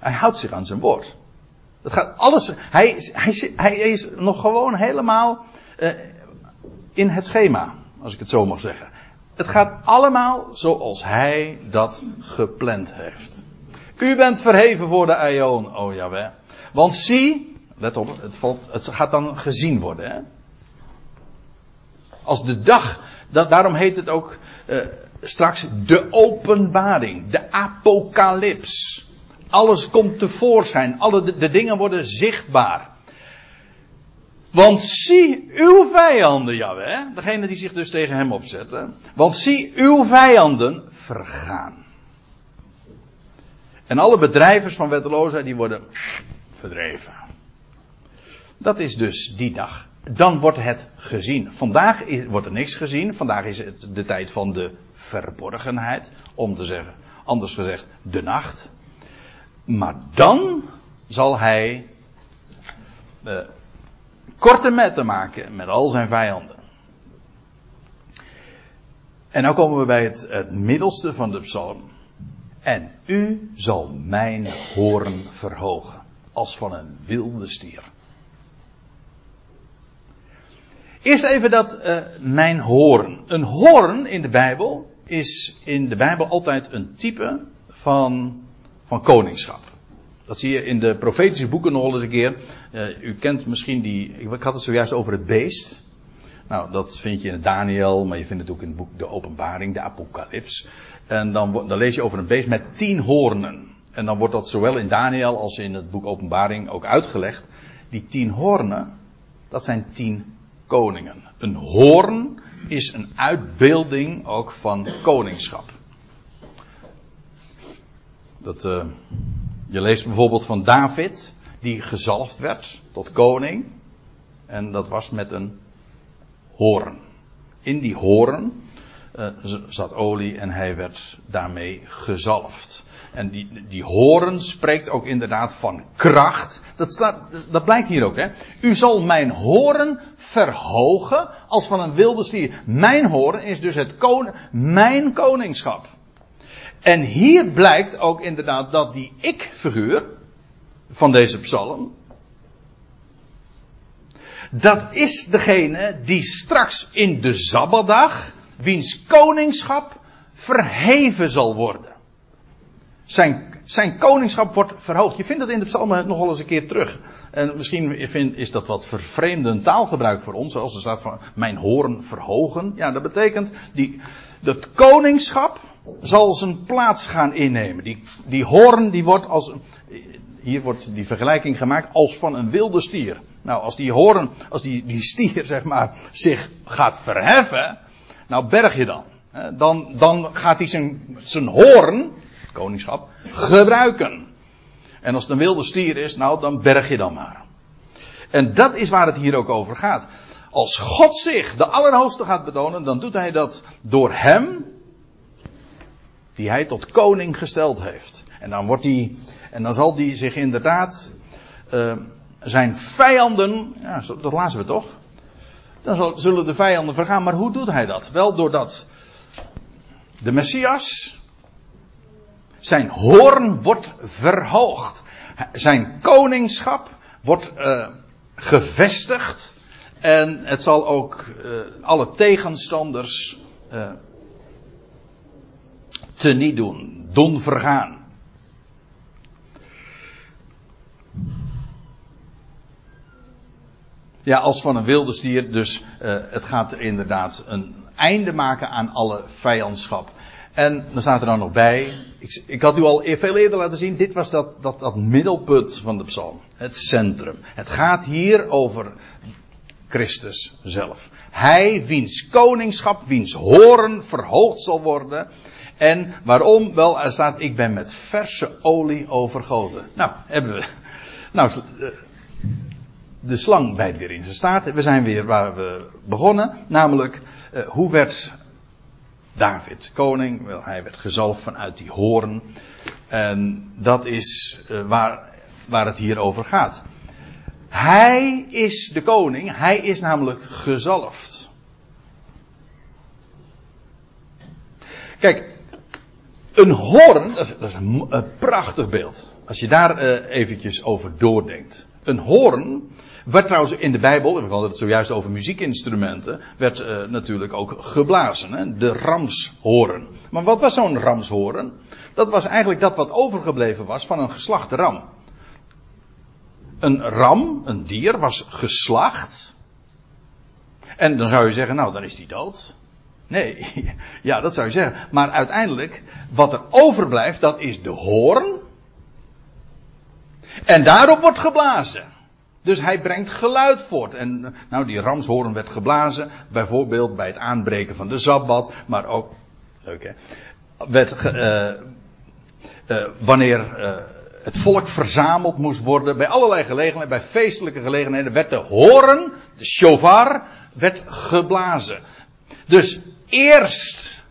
Hij houdt zich aan zijn woord. Dat gaat alles. Hij, hij, hij is nog gewoon helemaal uh, in het schema, als ik het zo mag zeggen. Het gaat allemaal zoals hij dat gepland heeft. U bent verheven voor de Aion, oh jawel. Want zie, let op, het, valt, het gaat dan gezien worden. Hè? Als de dag, dat, daarom heet het ook uh, straks de openbaring, de apocalyps. Alles komt tevoorschijn, alle de dingen worden zichtbaar. Want zie uw vijanden, Jaweh, degene die zich dus tegen hem opzetten. Want zie uw vijanden vergaan. En alle bedrijvers van wetteloosheid die worden verdreven. Dat is dus die dag. Dan wordt het gezien. Vandaag wordt er niks gezien. Vandaag is het de tijd van de verborgenheid. Om te zeggen, anders gezegd, de nacht. Maar dan zal hij uh, korte metten maken met al zijn vijanden. En nu komen we bij het, het middelste van de psalm. En u zal mijn hoorn verhogen, als van een wilde stier. Eerst even dat uh, mijn hoorn. Een hoorn in de Bijbel is in de Bijbel altijd een type van, van koningschap. Dat zie je in de profetische boeken nog eens een keer. Uh, u kent misschien die. Ik had het zojuist over het beest. Nou, dat vind je in Daniel, maar je vindt het ook in het boek De Openbaring, de Apocalyps. En dan, dan lees je over een beest met tien hoornen. En dan wordt dat zowel in Daniel als in het boek Openbaring ook uitgelegd. Die tien hoornen, dat zijn tien koningen. Een hoorn is een uitbeelding ook van koningschap. Dat, uh, je leest bijvoorbeeld van David, die gezalfd werd tot koning. En dat was met een hoorn. In die hoorn uh, zat olie en hij werd daarmee gezalfd. En die, die horen spreekt ook inderdaad van kracht. Dat, staat, dat blijkt hier ook. Hè. U zal mijn horen verhogen als van een wilde stier. Mijn horen is dus het koning, mijn koningschap. En hier blijkt ook inderdaad dat die ik-figuur van deze psalm. Dat is degene die straks in de Zabbadag, wiens koningschap verheven zal worden. Zijn, zijn koningschap wordt verhoogd. Je vindt dat in de psalmen nogal eens een keer terug. En misschien is dat wat vervreemdend taalgebruik voor ons. Als er staat van mijn hoorn verhogen. Ja, dat betekent die, dat koningschap zal zijn plaats gaan innemen. Die, die hoorn die wordt als, hier wordt die vergelijking gemaakt als van een wilde stier. Nou, als die hoorn, als die, die stier zeg maar zich gaat verheffen, nou berg je dan. Dan, dan gaat hij zijn, zijn hoorn, koningschap, gebruiken. En als het een wilde stier is, nou dan berg je dan maar. En dat is waar het hier ook over gaat. Als God zich de Allerhoogste gaat betonen, dan doet hij dat door hem, die hij tot koning gesteld heeft. En dan wordt hij, en dan zal hij zich inderdaad uh, zijn vijanden, ja, dat lazen we toch? Dan zullen de vijanden vergaan. Maar hoe doet hij dat? Wel doordat de Messias, zijn hoorn wordt verhoogd. Zijn koningschap wordt uh, gevestigd. En het zal ook uh, alle tegenstanders uh, teniet doen, doen vergaan. Ja, als van een wilde stier, dus uh, het gaat er inderdaad een einde maken aan alle vijandschap. En dan staat er dan nog bij, ik, ik had u al e- veel eerder laten zien, dit was dat, dat, dat middelpunt van de psalm. Het centrum. Het gaat hier over Christus zelf. Hij, wiens koningschap, wiens horen verhoogd zal worden. En waarom? Wel, er staat, ik ben met verse olie overgoten. Nou, hebben we. Nou, de slang bijt weer in zijn staart. We zijn weer waar we begonnen. Namelijk, uh, hoe werd David koning? Wel, hij werd gezalfd vanuit die hoorn. En dat is uh, waar, waar het hier over gaat. Hij is de koning. Hij is namelijk gezalfd. Kijk, een hoorn, dat is, een, prachtig beeld. Als je daar uh, eventjes over doordenkt. Een hoorn werd trouwens in de Bijbel, we hadden het zojuist over muziekinstrumenten, werd uh, natuurlijk ook geblazen. Hè? De ramshoorn. Maar wat was zo'n ramshoorn? Dat was eigenlijk dat wat overgebleven was van een geslachte ram. Een ram, een dier, was geslacht. En dan zou je zeggen, nou dan is die dood. Nee, ja, dat zou je zeggen. Maar uiteindelijk, wat er overblijft, dat is de hoorn. En daarop wordt geblazen. Dus hij brengt geluid voort. En nou, die ramshoorn werd geblazen, bijvoorbeeld bij het aanbreken van de Sabbat, maar ook, leuk hè, werd, uh, wanneer uh, het volk verzameld moest worden, bij allerlei gelegenheden, bij feestelijke gelegenheden, werd de hoorn, de shofar, werd geblazen. Dus eerst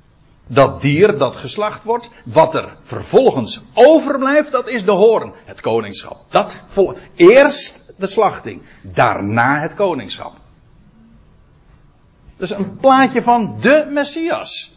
dat dier dat geslacht wordt, wat er vervolgens overblijft, dat is de hoorn, het koningschap. Dat vol, eerst de slachting, daarna het koningschap. Dat is een plaatje van de Messias.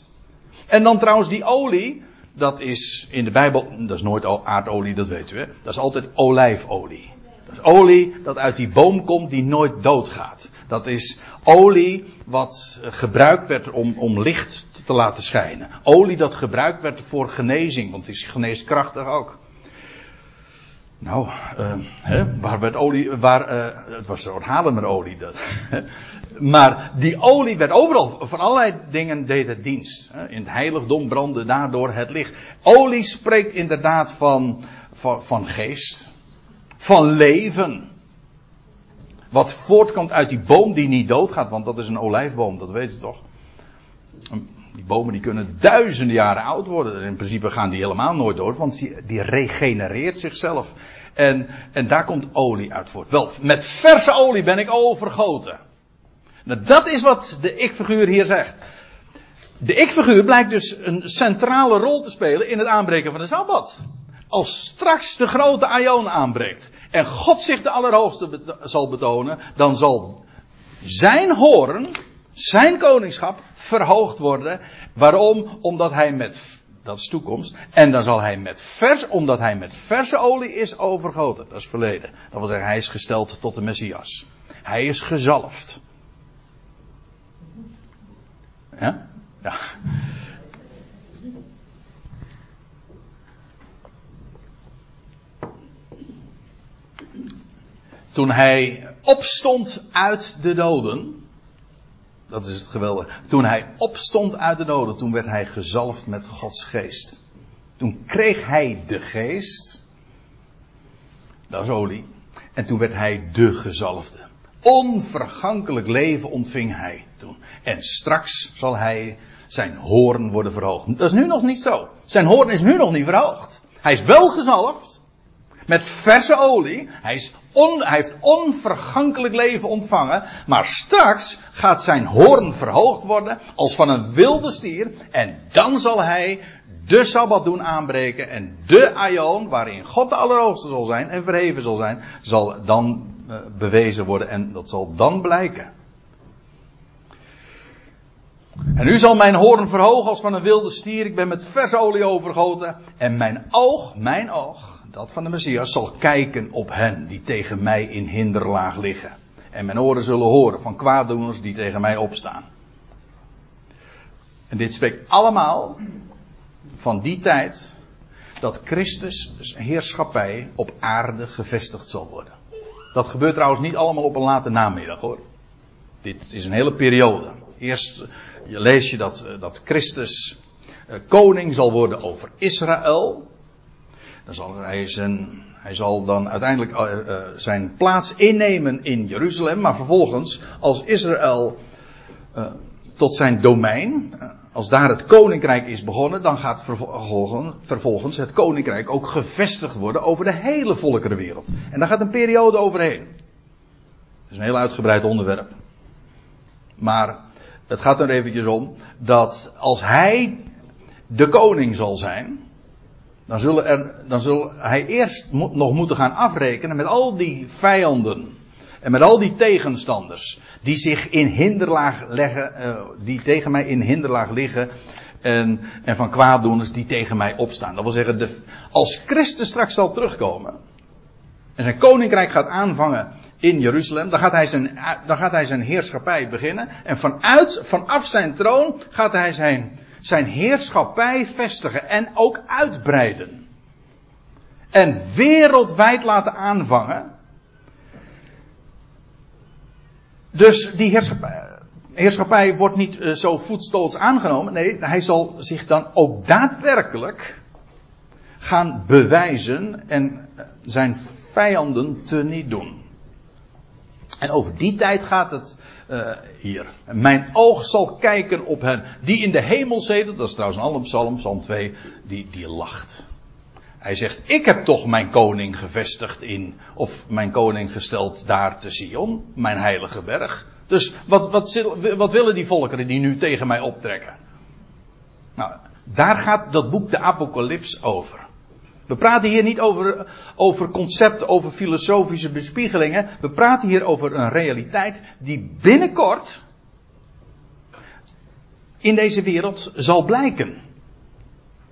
En dan trouwens die olie, dat is in de Bijbel, dat is nooit aardolie, dat u hè. Dat is altijd olijfolie. Dat is olie dat uit die boom komt die nooit doodgaat. Dat is olie wat gebruikt werd om, om licht te laten schijnen. Olie dat gebruikt werd voor genezing, want het is geneeskrachtig ook. Nou, uh, hè, waar werd olie, waar, uh, het was zo'n Halemerolie dat. maar die olie werd overal, van allerlei dingen deed het dienst. Hè. In het heiligdom brandde daardoor het licht. Olie spreekt inderdaad van, van, van geest, van leven. Wat voortkomt uit die boom die niet doodgaat, want dat is een olijfboom, dat weet je toch. Die bomen die kunnen duizenden jaren oud worden. In principe gaan die helemaal nooit dood, want die, regenereert zichzelf. En, en daar komt olie uit voort. Wel, met verse olie ben ik overgoten. Nou, dat is wat de ik-figuur hier zegt. De ik-figuur blijkt dus een centrale rol te spelen in het aanbreken van de Sabbat. Als straks de grote Aion aanbreekt en God zich de Allerhoogste zal betonen, dan zal zijn hoorn, zijn koningschap, verhoogd worden. Waarom? Omdat hij met, dat is toekomst, en dan zal hij met vers, omdat hij met verse olie is overgoten. Dat is verleden. Dat wil zeggen, hij is gesteld tot de Messias. Hij is gezalfd. Ja? Ja. Toen hij opstond uit de doden. Dat is het geweldige. Toen hij opstond uit de doden, toen werd hij gezalfd met Gods geest. Toen kreeg hij de geest. Dat is olie. En toen werd hij de gezalfde. Onvergankelijk leven ontving hij toen. En straks zal hij zijn hoorn worden verhoogd. Dat is nu nog niet zo. Zijn hoorn is nu nog niet verhoogd. Hij is wel gezalfd. Met verse olie. Hij, is on, hij heeft onvergankelijk leven ontvangen. Maar straks gaat zijn hoorn verhoogd worden. Als van een wilde stier. En dan zal hij de Sabbat doen aanbreken. En de Aion, waarin God de Allerhoogste zal zijn en verheven zal zijn. Zal dan uh, bewezen worden. En dat zal dan blijken. En nu zal mijn hoorn verhogen als van een wilde stier. Ik ben met verse olie overgoten. En mijn oog, mijn oog, dat van de Messias, zal kijken op hen die tegen mij in hinderlaag liggen. En mijn oren zullen horen van kwaaddoeners die tegen mij opstaan. En dit spreekt allemaal van die tijd dat Christus heerschappij op aarde gevestigd zal worden. Dat gebeurt trouwens niet allemaal op een late namiddag hoor. Dit is een hele periode. Eerst lees je dat, dat Christus koning zal worden over Israël. Dan zal hij, zijn, hij zal dan uiteindelijk uh, uh, zijn plaats innemen in Jeruzalem. Maar vervolgens, als Israël uh, tot zijn domein, als daar het koninkrijk is begonnen, dan gaat vervolgens, het koninkrijk ook gevestigd worden over de hele volkerenwereld. En daar gaat een periode overheen. is een heel uitgebreid onderwerp. Maar het gaat er eventjes om dat als hij de koning zal zijn, dan, zullen er, dan zal hij eerst nog moeten gaan afrekenen met al die vijanden. En met al die tegenstanders die zich in hinderlaag leggen, uh, die tegen mij in hinderlaag liggen. En, en van kwaaddoeners die tegen mij opstaan. Dat wil zeggen, de, als Christus straks zal terugkomen. En zijn koninkrijk gaat aanvangen in Jeruzalem. Dan gaat hij zijn, dan gaat hij zijn heerschappij beginnen. En vanuit, vanaf zijn troon gaat hij zijn, zijn heerschappij vestigen. En ook uitbreiden. En wereldwijd laten aanvangen. Dus die heerschappij, heerschappij wordt niet uh, zo voetstoots aangenomen. Nee, hij zal zich dan ook daadwerkelijk gaan bewijzen en zijn vijanden te niet doen. En over die tijd gaat het uh, hier. Mijn oog zal kijken op hen die in de hemel zitten. Dat is trouwens een psalm, psalm 2, die, die lacht. Hij zegt, ik heb toch mijn koning gevestigd in, of mijn koning gesteld daar te Sion, mijn heilige berg. Dus wat, wat, wat willen die volkeren die nu tegen mij optrekken? Nou, daar gaat dat boek de Apocalyps over. We praten hier niet over, over concepten, over filosofische bespiegelingen. We praten hier over een realiteit die binnenkort in deze wereld zal blijken.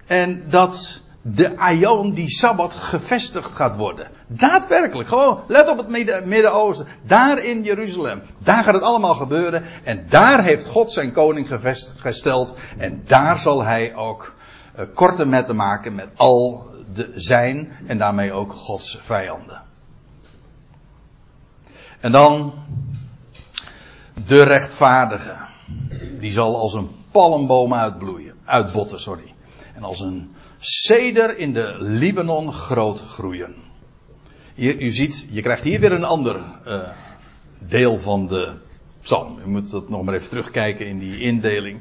En dat de Aion, die Sabbat, gevestigd gaat worden. Daadwerkelijk, gewoon, let op het Midden-Oosten, daar in Jeruzalem. Daar gaat het allemaal gebeuren en daar heeft God zijn koning gesteld en daar zal hij ook uh, korte metten maken met al zijn en daarmee ook Gods vijanden. En dan de rechtvaardige. Die zal als een palmboom uitbloeien, uitbotten, sorry. En als een ceder in de Libanon groot groeien. Je, u ziet, je krijgt hier weer een ander uh, deel van de psalm. U moet dat nog maar even terugkijken in die indeling.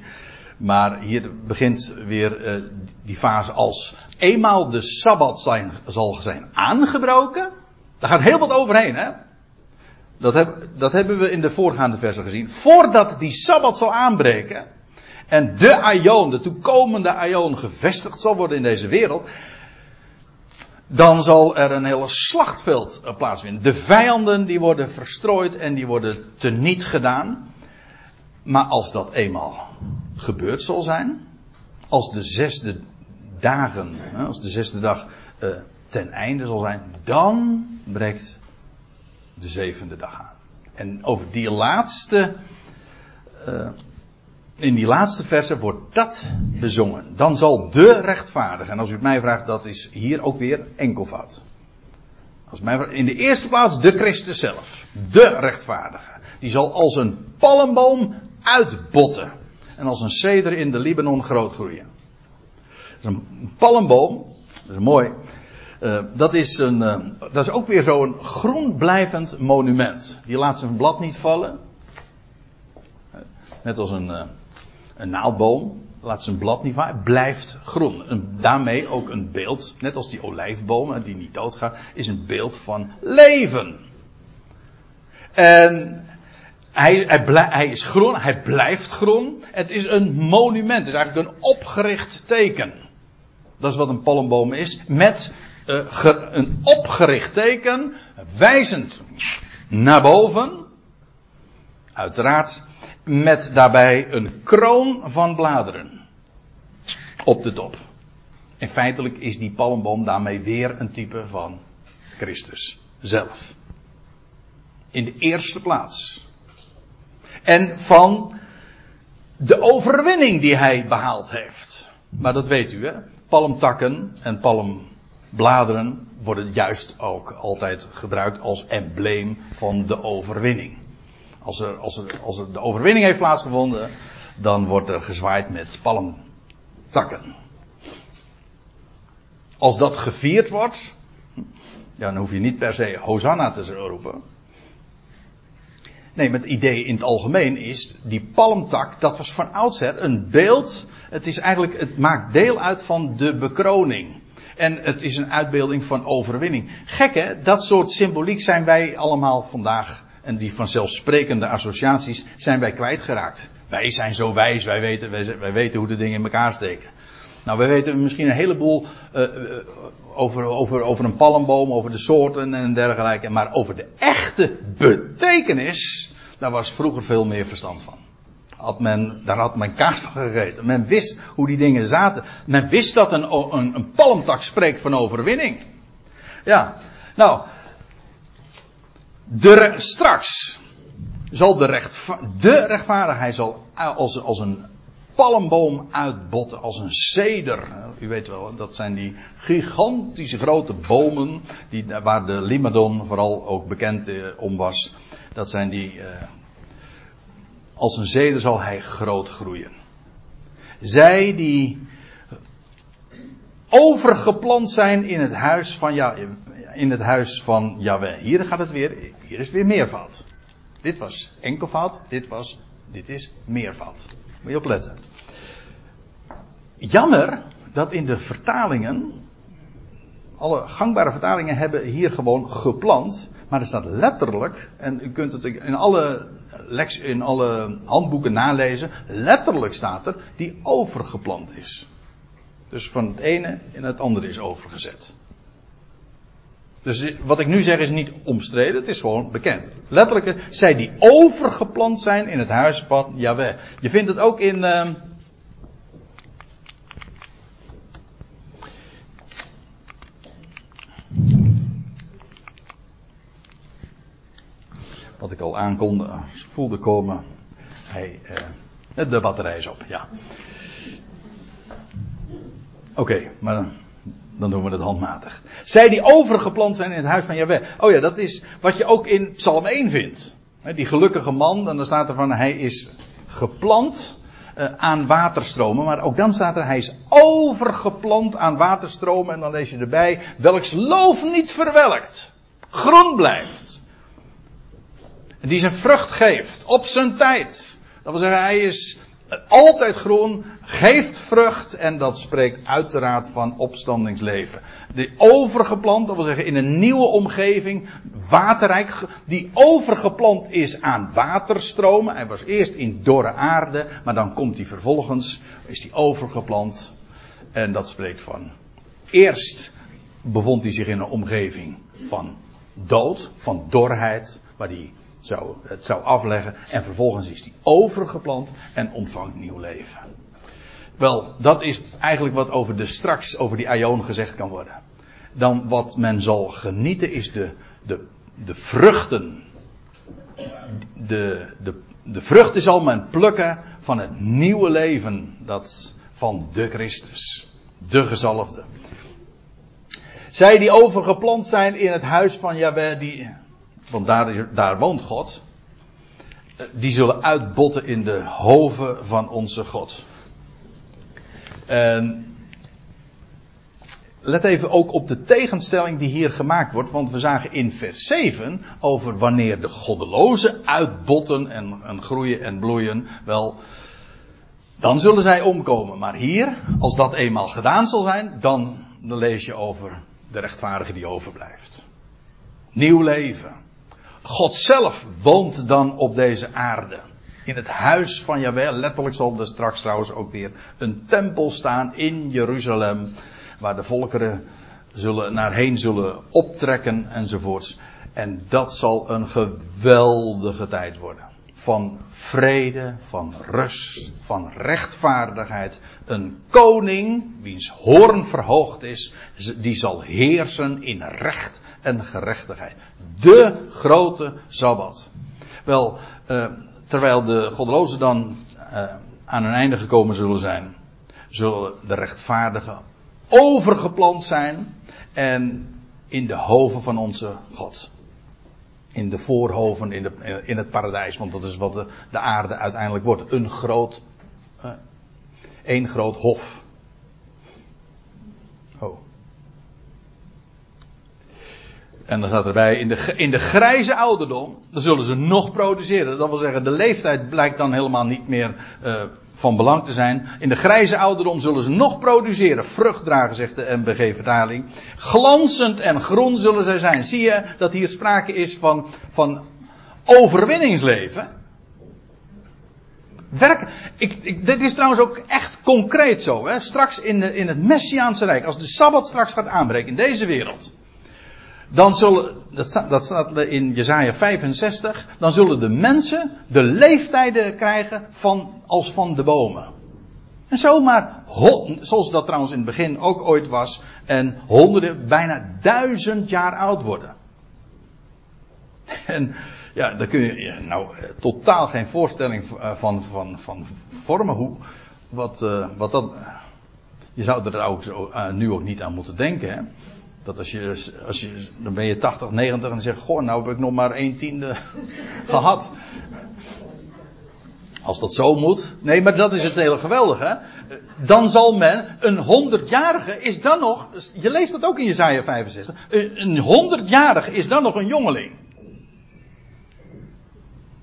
Maar hier begint weer uh, die fase als eenmaal de Sabbat zijn, zal zijn aangebroken. Daar gaat heel wat overheen, hè? Dat, heb, dat hebben we in de voorgaande versen gezien. Voordat die Sabbat zal aanbreken, en de Aion, de toekomende Aion, gevestigd zal worden in deze wereld, dan zal er een hele slachtveld eh, plaatsvinden. De vijanden die worden verstrooid en die worden teniet gedaan. Maar als dat eenmaal gebeurd zal zijn, als de zesde dagen, als de zesde dag uh, ten einde zal zijn, dan breekt de zevende dag aan. En over die laatste uh, in die laatste verse wordt dat bezongen. Dan zal de rechtvaardige, en als u het mij vraagt, dat is hier ook weer enkelvoud. Als mij in de eerste plaats de Christus zelf. De rechtvaardige. Die zal als een palmboom uitbotten. En als een ceder in de Libanon groot groeien. Een palmboom, dat is mooi. Uh, dat, is een, uh, dat is ook weer zo'n groen blijvend monument. Die laat zijn blad niet vallen. Net als een, een naaldboom laat zijn blad niet vallen, blijft groen. En daarmee ook een beeld, net als die olijfbomen die niet doodgaan, is een beeld van leven. En hij, hij, hij, is groen, hij blijft groen. Het is een monument, het is eigenlijk een opgericht teken. Dat is wat een palmboom is, met ge, een opgericht teken, wijzend naar boven. Uiteraard met daarbij een kroon van bladeren op de top. En feitelijk is die palmboom daarmee weer een type van Christus zelf. In de eerste plaats. En van de overwinning die hij behaald heeft. Maar dat weet u, hè? Palmtakken en palmbladeren worden juist ook altijd gebruikt als embleem van de overwinning. Als er, als, er, als er de overwinning heeft plaatsgevonden, dan wordt er gezwaaid met palmtakken. Als dat gevierd wordt, ja, dan hoef je niet per se Hosanna te roepen. Nee, met het idee in het algemeen is, die palmtak, dat was van oudsher een beeld. Het is eigenlijk, het maakt deel uit van de bekroning. En het is een uitbeelding van overwinning. Gek hè, dat soort symboliek zijn wij allemaal vandaag En die vanzelfsprekende associaties zijn wij kwijtgeraakt. Wij zijn zo wijs, wij weten, wij, wij weten hoe de dingen in elkaar steken. Nou, wij weten misschien een heleboel uh, over, over, over een palmboom, over de soorten en dergelijke. Maar over de echte betekenis, daar was vroeger veel meer verstand van. Had men, daar had men kaas van gegeten. Men wist hoe die dingen zaten. Men wist dat een, een, een palmtak spreekt van overwinning. Ja, nou, straks zal de, recht, de rechtvaardigheid zal als, als een palmboom uitbotten, als een ceder. U weet wel, dat zijn die gigantische grote bomen, die, waar de Limadon vooral ook bekend eh, om was. Dat zijn die, eh, als een ceder zal hij groot groeien. Zij die overgeplant zijn in het huis van, ja, in het huis van Yahweh. Hier gaat het weer, hier is weer meervoud. Dit was enkelvoud, dit was, dit is meervoud. Moet je opletten. Jammer dat in de vertalingen, alle gangbare vertalingen hebben hier gewoon geplant, maar er staat letterlijk, en u kunt het in alle, in alle handboeken nalezen, letterlijk staat er, die overgeplant is. Dus van het ene in het andere is overgezet. Dus wat ik nu zeg is niet omstreden, het is gewoon bekend. Letterlijk, zij die overgeplant zijn in het huis van Yahweh. Je vindt het ook in. Uh, wat ik al aankonde, voelde komen. Hij, uh, de batterij is op, ja. Oké, maar dan doen we het handmatig. Zij die overgeplant zijn in het huis van Jahweh. Oh ja, dat is wat je ook in Psalm 1 vindt. Die gelukkige man, dan staat er van hij is geplant uh, aan waterstromen. Maar ook dan staat er hij is overgeplant aan waterstromen. En dan lees je erbij, welks loof niet verwelkt. Groen blijft. Die zijn vrucht geeft op zijn tijd. Dat wil zeggen, hij is altijd groen, geeft vrucht en dat spreekt uiteraard van opstandingsleven. Die overgeplant, dat wil zeggen in een nieuwe omgeving, waterrijk, die overgeplant is aan waterstromen. Hij was eerst in dorre aarde, maar dan komt hij vervolgens, is hij overgeplant en dat spreekt van. Eerst bevond hij zich in een omgeving van dood, van dorheid, waar hij zou, het zou afleggen. En vervolgens is die overgeplant en ontvangt nieuw leven. Wel, dat is eigenlijk wat over de straks, over die aion gezegd kan worden. Dan wat men zal genieten is de, de, de vruchten. De, de, de vruchten zal men plukken van het nieuwe leven dat van de Christus. De gezalfde. Zij die overgeplant zijn in het huis van Jahweh, die, want daar, daar woont God, die zullen uitbotten in de hoven van onze God. En let even ook op de tegenstelling die hier gemaakt wordt, want we zagen in vers 7 over wanneer de goddelozen uitbotten en, en groeien en bloeien, wel, dan zullen zij omkomen. Maar hier, als dat eenmaal gedaan zal zijn, dan, dan lees je over de rechtvaardige die overblijft. Nieuw leven. God zelf woont dan op deze aarde. In het huis van Jahweh. Letterlijk zal er straks trouwens ook weer een tempel staan in Jeruzalem. Waar de volkeren zullen, naar heen zullen optrekken enzovoorts. En dat zal een geweldige tijd worden. Van vrede, van rust, van rechtvaardigheid. Een koning, wiens hoorn verhoogd is, die zal heersen in recht en gerechtigheid. De grote Sabbat. Wel, uh, terwijl de goddelozen dan uh, aan hun einde gekomen zullen zijn, zullen de rechtvaardigen overgeplant zijn en in de hoven van onze God. In de voorhoven in, de, in het paradijs, want dat is wat de, de aarde uiteindelijk wordt. Een groot, één groot hof. Oh. En dan staat erbij, in de, in de grijze ouderdom, dan zullen ze nog produceren. Dat wil zeggen, de leeftijd blijkt dan helemaal niet meer uh, van belang te zijn. In de grijze ouderdom zullen ze nog produceren. Vrucht dragen, zegt de MBG-vertaling. Glanzend en groen zullen zij zijn. Zie je dat hier sprake is van, van overwinningsleven. Werk, ik, ik, dit is trouwens ook echt concreet zo. Hè? Straks in, de, in het Messiaanse Rijk, als de Sabbat straks gaat aanbreken in deze wereld. Dan zullen, dat staat, dat staat in Jezaja 65, dan zullen de mensen de leeftijden krijgen van, als van de bomen. En zomaar, zoals dat trouwens in het begin ook ooit was, en honderden, bijna duizend jaar oud worden. En ja, daar kun je nou eh, totaal geen voorstelling eh, van, van, van vormen. Hoe, wat, uh, wat dat. Je zou er ook zo, nu ook niet aan moeten denken. Hè? Dat als je, als je. Dan ben je 80, 90 en dan zeg je: Goh, nou heb ik nog maar 1 tiende gehad. Als dat zo moet. Nee, maar dat is het hele geweldige. Dan zal men, een honderdjarige is dan nog, je leest dat ook in Jezaja 65, een honderdjarige is dan nog een jongeling.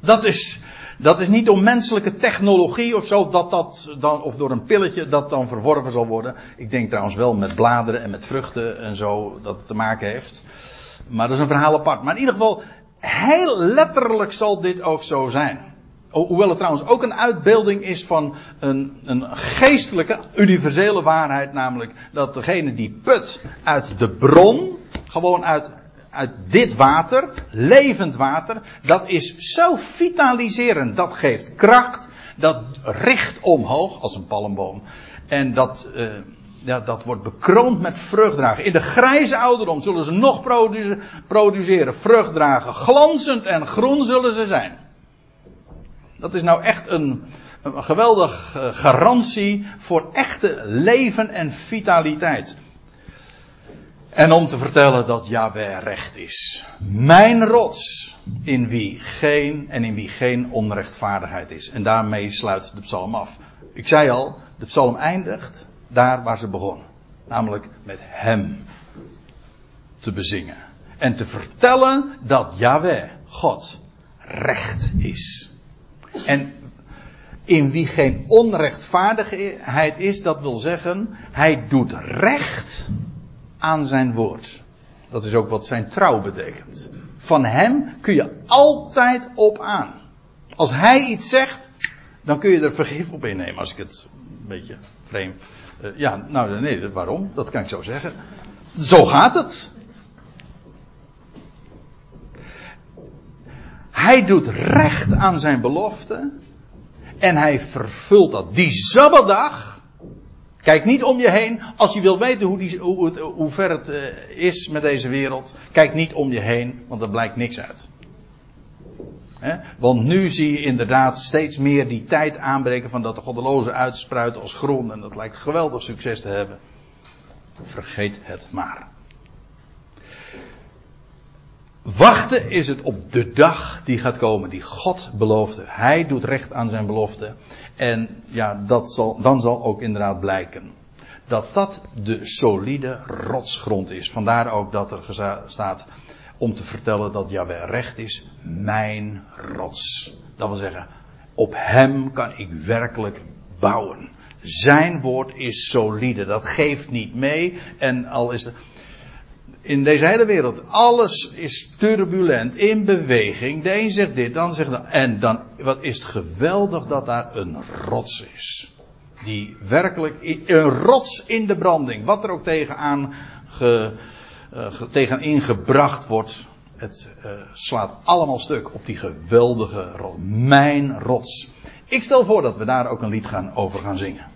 Dat is, dat is niet door menselijke technologie of zo, dat dat dan, of door een pilletje dat dan verworven zal worden. Ik denk trouwens wel met bladeren en met vruchten en zo dat het te maken heeft. Maar dat is een verhaal apart. Maar in ieder geval, heel letterlijk zal dit ook zo zijn. Hoewel het trouwens ook een uitbeelding is van een, een geestelijke, universele waarheid, namelijk dat degene die put uit de bron, gewoon uit, uit dit water, levend water, dat is zo vitaliserend, dat geeft kracht, dat richt omhoog als een palmboom. En dat, uh, ja, dat wordt bekroond met vruchtdragen. In de grijze ouderdom zullen ze nog produceren, vruchtdragen. Glanzend en groen zullen ze zijn. Dat is nou echt een, een geweldige eh, garantie voor echte leven en vitaliteit. En om te vertellen dat Yahweh recht is. Mijn rots in wie geen en in wie geen onrechtvaardigheid is. En daarmee sluit de psalm af. Ik zei al, de psalm eindigt daar waar ze begon. Namelijk met hem te bezingen. En te vertellen dat Yahweh, God, recht is. En in wie geen onrechtvaardigheid is, dat wil zeggen, hij doet recht aan zijn woord. Dat is ook wat zijn trouw betekent. Van hem kun je altijd op aan. Als hij iets zegt, dan kun je er vergif op innemen. Als ik het een beetje vreemd. Uh, ja, nou nee, waarom? Dat kan ik zo zeggen. Zo gaat het. Hij doet recht aan zijn belofte. En hij vervult dat. Die Sabbatdag. Kijk niet om je heen. Als je wilt weten hoe, die, hoe, ver het uh, is met deze wereld. Kijk niet om je heen, want er blijkt niks uit. Want nu zie je inderdaad steeds meer die tijd aanbreken van dat de goddeloze uitspruiten als grond. En dat lijkt geweldig succes te hebben. Vergeet het maar. Wachten is het op de dag die gaat komen, die God beloofde. Hij doet recht aan zijn belofte. En ja, dat zal, dan zal ook inderdaad blijken. Dat dat de solide rotsgrond is. Vandaar ook dat er staat om te vertellen dat Jawel recht is, mijn rots. Dat wil zeggen, op hem kan ik werkelijk bouwen. Zijn woord is solide, dat geeft niet mee. En al is het in deze hele wereld, alles is turbulent, in beweging. De een zegt dit, dan zegt dat. En dan, wat is het geweldig dat daar een rots is. Die werkelijk, een rots in de branding. Wat er ook tegenaan ge, uh, tegenin gebracht wordt. Het uh, slaat allemaal stuk op die geweldige rots. Mijn rots. Ik stel voor dat we daar ook een lied gaan over gaan zingen.